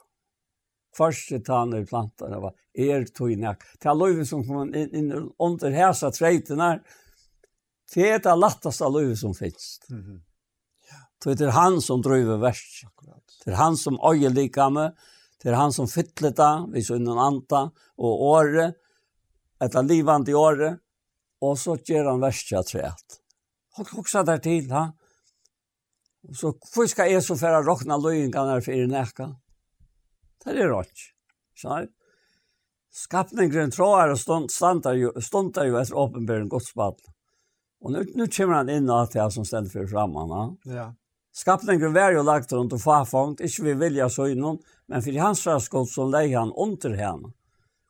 Første tann i det var er tog nek. Det er løyve som kommer inn, inn under hæsa treitene Det er det lattaste løyve som finnes. Mm -hmm. Det er han som driver verst. Det er han som øyer likame. Det er han som fytler det, vi så innan anta, og året, etter livand i året, og så gjør han verst jeg treet. Og også der til, ha? Så hvor skal jeg så fære råkna løyngene for i nækka? Det er rått. Skjønner? Skapningen tråder og stundar jo, stundar jo etter åpenbæren godsbad. Og nu, nu kommer han inn at det som stender for framme. Ja. Skapningen var jo lagt rundt og farfangt, ikke vi vilja så innom, men for hans raskott som leie han under henne.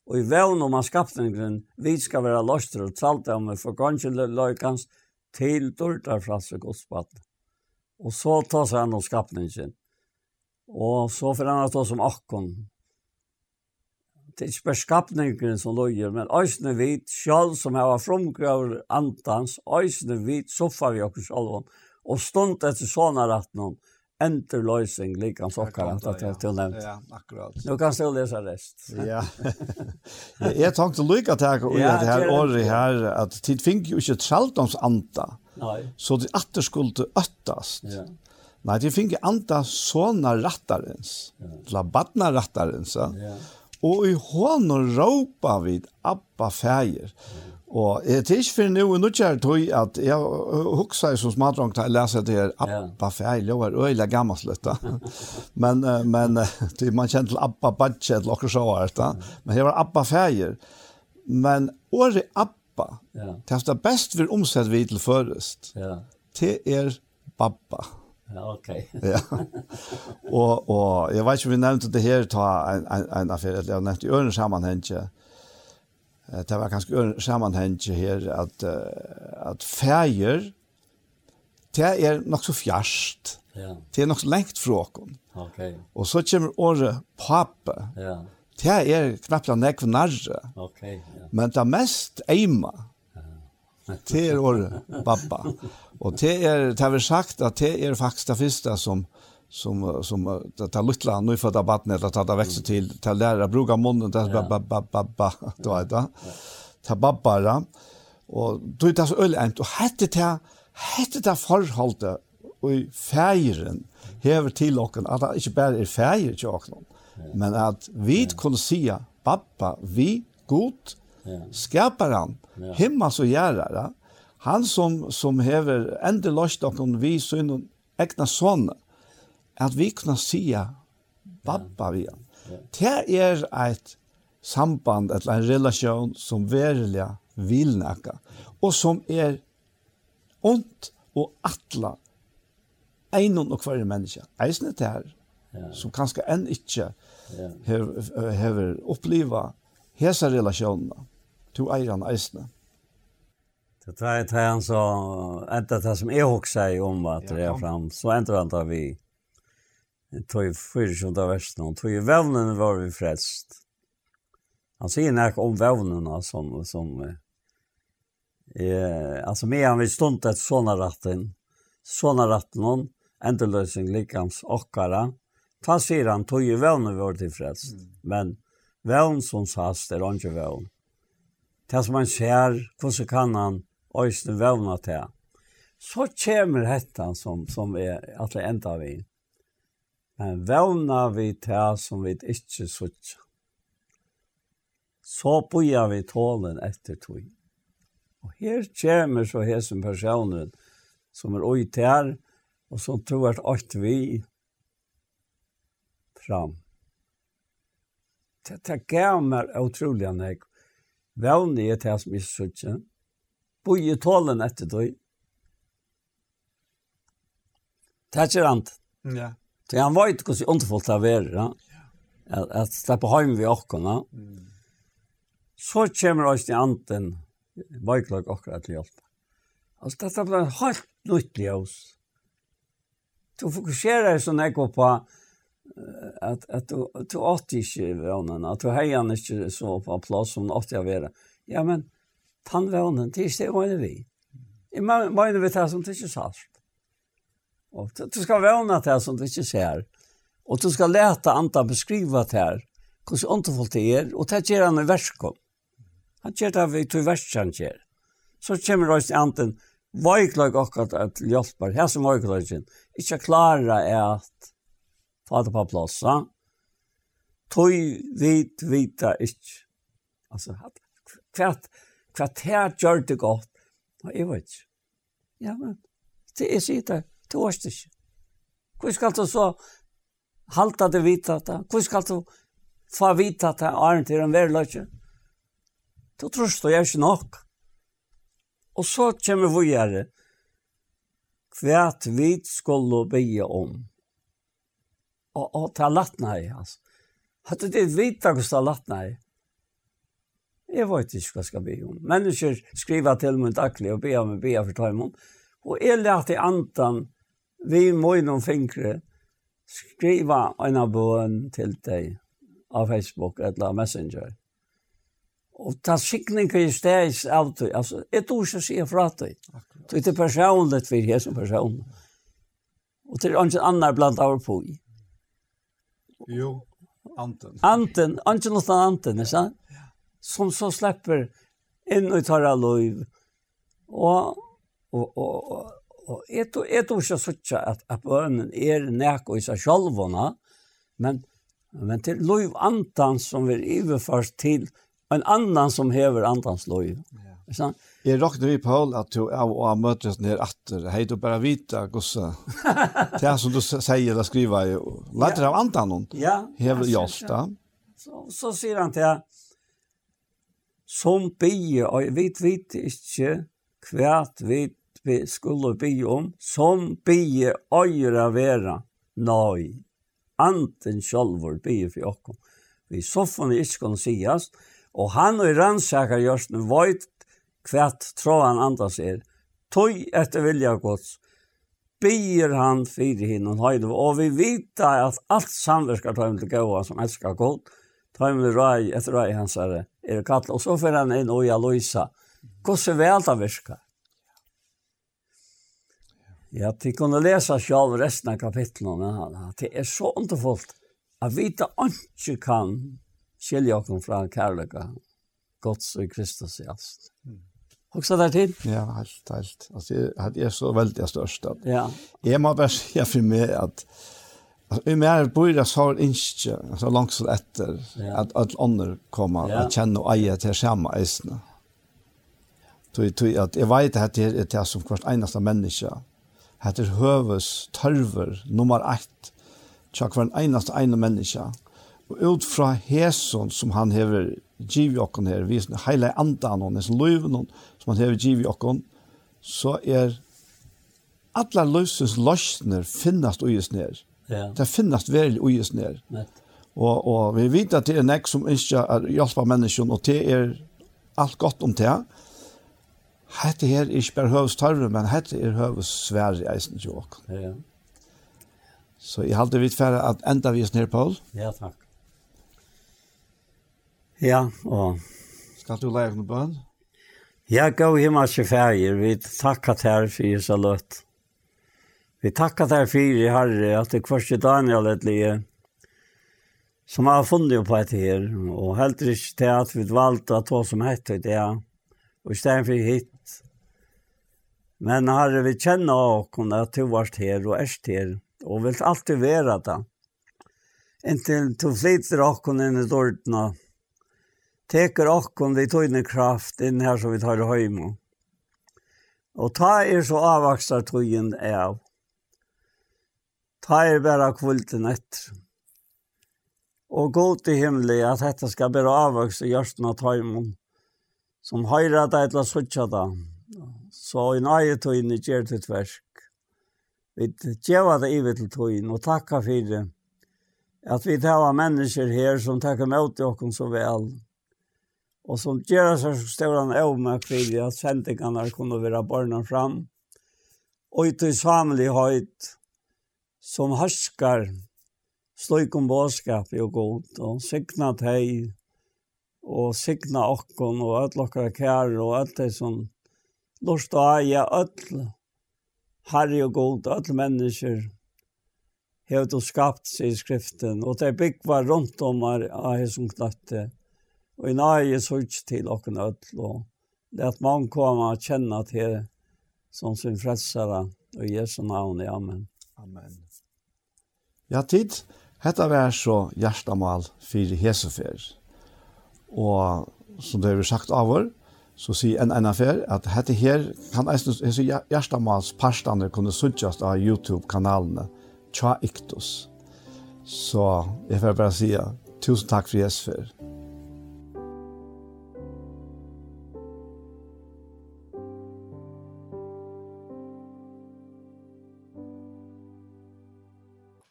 Og i vevn om han skapningen, vi skal være løster og talte om det for kanskje løykans til dårdar fra seg godsbaden. Og så tar seg han om skapningen. Og så får han ta som akkon. Det er ikke bare skapningen som løyer, men øyne vit, sjálf som har fromgrøver antans, øyne vit, får vi okker sjálf, og stund etter sånne retten om, enter lösning likan sockar att det till nämnt. Ja, akkurat. Nu kan jag läsa rest. Ja. Jag tänkte lycka tacka gjøre det här året her, att tid fink ju inte saltons anta. Nei. Så det atter skulle öttast. Ja. Nej, det finge anta såna rattarens. Ja. La badna rattarens. Ja. Og i hånden råpa vid Abba fæger. Ja. Og jeg er ikke for noe, nå kjær tog at jeg hukser som smadrong til å lese det her, Abba feil, jeg var øyla gammel slutt. <laughs> men, men man kjenner til Abba Badje, eller akkurat så her, men det var Abba feil. Men året Abba Ja. Det er best vi omsett vi til først. Ja. Det er babba. Ja, ok. <laughs> ja. Og, og jeg vet ikke om vi nevnte det her, ta en, en, en affære, jeg nevnte i øren sammenhengje. Det var kanskje øren sammenhengje her, at, at fæger, det er nok så fjerst. Ja. Det er nok så lengt fra åkken. Ok. Og så kommer året pappa. Ja det er knappt en ekv narre. Okay, ja. Men det mest eima, det er året pappa. Og det er, det har vi sagt at det er faktisk det første som som som det tar lilla nu för att barnet att ta växa till till lära bruka munnen där ba ba ba ba ba då är det ta babbara och då är det så öl och hette det hette det förhållet och färgen häver till och att det inte bara är färger till och Men att vi kunne säga, pappa, vi, god, skaparen, himmels och gärare, han som, som hever ändå lost och vi synd egna son, att vi kunne säga, pappa, vi. Det är ett samband, eller en relation som verliga vil nekka, og som er ont og atla einon og hver menneske, eisne det her, ja. som kanskje enn ikkje yeah. hever, hever uppliva hesa relasjonene to eiran eisne. Det tar jag han så ända det som jag också säger om att det är fram så ändrar han där vi tog ju fyrtjunda versen och tog ju vävnen var vi frälst. Han säger när om vävnerna som som eh alltså med han vi stund ett såna ratten såna ratten någon ändlösning likams okkara. Ta sier han, tog ju vevn og var tilfreds. Mm. Men vevn som sast er ikke vevn. Det som han ser, hvordan kan han øyne vevna til. Så kommer dette som, som er at det enda vi. Men vevna vi til som vi ikke sutja. Så boja vi tålen etter tog. Og her kommer så hesen personen som er ui til og som tror at alt vi fram. Det, det gav meg utrolig enn jeg. Vevne er det som jeg sier. Bøye tålen etter døy. Det er ikke rent. Ja. Så han vet hvordan underfullt det er. Ja. At, at slippe hjem ved åkene. Mm. Så kommer oss til anten veiklag akkurat til hjelp. Altså, dette blir helt nytt i oss. Du fokuserer sånn jeg på at at du du åt inte vånen at du hejan inte så på plass som åt jeg vara. Ja men han vånen tills det var vi. I menar vi det som det inte sagt. Och du skal våna det som det inte ser. Og du skal läta anta beskriva det her. Hur så det er og det ger han en verskom. Han ger det vi till versan ger. Så kommer det anten Vaiklag akkurat at hjelper, her som vaiklagen, ikkje klara er at få det på plåsa, Tøy vit vita ikke. Altså, kvart, kvart her gjør det godt. Og jeg vet ikke. Ja, men, det er sier det, det var ikke. Hvor skal du så halta det vita det? Hvor skal du få vita det, Arne, til en verløse? Du tror du er ikke nok. Og så kommer vi gjøre hva vi skulle be om og og ta lattna i alltså. Hade det vita kosta lattna i. Jag vet inte vad ska be om. Mennesker skriva till mig tackle och be om be for tøymon. Och jeg lærte i antan vi må i noen fingre skriva en abon till dig av Facebook eller Messenger. Og ta sikning i stedet av det. Altså, et ord som sier fra det. Det er personligt for jeg som person. Og til ikke annet blant av på i. Jo, anten. Anten, anten något anten, är sant? Som så släpper in och tar liv. Och och och och ett och ett och så så att att bönen är näko i sig självarna, men men till lov antan som vi överförs till en annan som häver antans lov. Ja. Sant? Jeg råkner vi, Paul, at du av og av møtes ned atter. Hei, du bare vita, Gosse. Det er som du sier eller skriver, leder ja. av andan hon. Ja. Hever Jolsta. Så, så sier han til som bie, og vi vet, ikke hvert vet vi skulle bie om, som bie øyre være nøy. Anten sjølver bie for okkom. Vi soffan er ikke kunne sies, og han og rannsakar gjørst, veit kvært tråan andas er, tøy etter vilja gods, byr han fyrir hinn og høyde, og vi vita at alt samverskar tøy til gåa som elskar god, tøy med rai etter rai hans er, er kall, og så fyrir han inn og ja loisa, hvordan vel det virka? Ja, de kunne lesa sjálf resten av kapitlen, det er så underfullt, at vita ikke kan skilja okkur fra kærløyga, gods og Kristus i alst. Mm. Också där till? Ja, helt, helt. Alltså, det är så väldigt störst. Ja. Jag må bara <laughs> säga för mig att Alltså, i mer bor så har inte så långt så etter, ja. at alle andre kommer ja. og kjenner og eier til samme eisene. Tui, tui, at jeg vet at det er det som hvert eneste menneske. at Det er høves, tørver, nummer ett, til hvert eneste ene menneske. Og ut fra hesen som han hever givet oss her, vi er hele andan og hans løven, som han hever giv i okkon, så er alle løsens løsner finnast uges ned. Ja. Det finnast vel uges ned. Og, og vi vet at det er nek som ikke er hjelpa menneskjon, og det er alt godt om det. Hette her er ikke bare høves tarve, men hette er høves svær i eisen til okkon. Ja. Så jeg halte vidt færre at enda vi er snir, Paul. Ja, takk. Ja, og... Skal du leie noen bønn? Jeg gav himmelske fæger, vi takka her for jeg så løtt. Vi takka her for jeg herre, at det kvarste Daniel et lige, som har funnet på et her, og helt ikke til at vi valgte at hva som hette det, og i stedet for hit. Men herre, vi kjenner åkken at du var her og erst her, og vil alltid være det. Inntil du flytter åkken inn i dårdene, teker okkon de tøyne kraft inn her som vi tar det høymo. Og ta er så avvaksar tøyen av. Ta er bare kvulten etter. Og gå til himmelig at dette skal bare avvaks i hjørsten av tøymon, som høyre deg til å suttje da. Så i nøye tøyne gjør det tversk. Vi gjør det i til tøyen og takka for det. At vi tar mennesker her som takker mot dere så vel. Og som gör så stora en ömärk for at sendingene kunne være barna fram. Och i samlighet som härskar slöjk om bådskap i och god og signa teg, og signa okkon og alla våra kjær, og alt det som lort og aja, all herre og god, all mennesker har du skapt seg i skriften og det byggvar runt om av er, som knatte. Og i nøye sørg til åkken ødel, og det at man kommer og kjenner til som sin frelsere, og Jesu navn, amen. Amen. Ja, tid, hetta vær så hjertemål for Hesefer. Og som det har sagt av vår, så sier en en affær at hette her kan eisen hese hjertemåls parstande kunne suttjast av YouTube-kanalene Tja Iktus. Så jeg får bare si tusen takk for Jesper.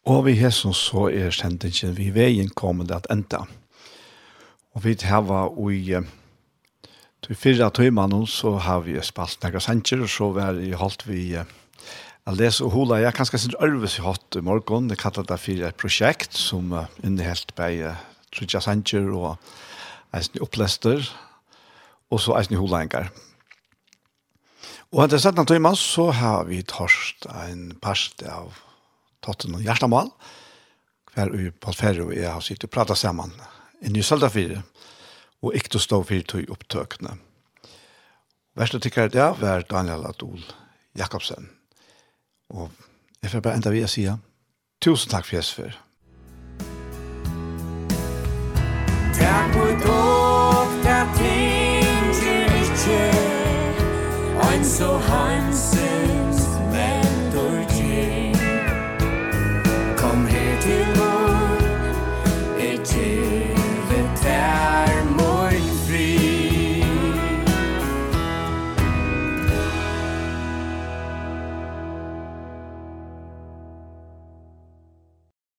Og vi hesson så er sendingen vi veien kommer det at enda. Og vi hava i til fyrra tøymannen så har vi spalt nægge sanger og så var vi holdt vi a lese og hula. Jeg kan sin ørves i hatt i morgen. Det kallet det fyrir et prosjekt som innehelt bei Trudja sanger og eisen opplester og så eisen hula engar. Og etter 17 tøymann så har vi torst en parst av tatt noen hjertemål. Hver uge på ferie og jeg har sittet og pratet sammen i Nysalda 4, og ikke til å stå for to opptøkene. Værste tykker det var Daniel Adol Jakobsen. Og jeg får bare enda vi å si tusen takk for Jesper. Takk for dog, der ting til ikke, og så hansen.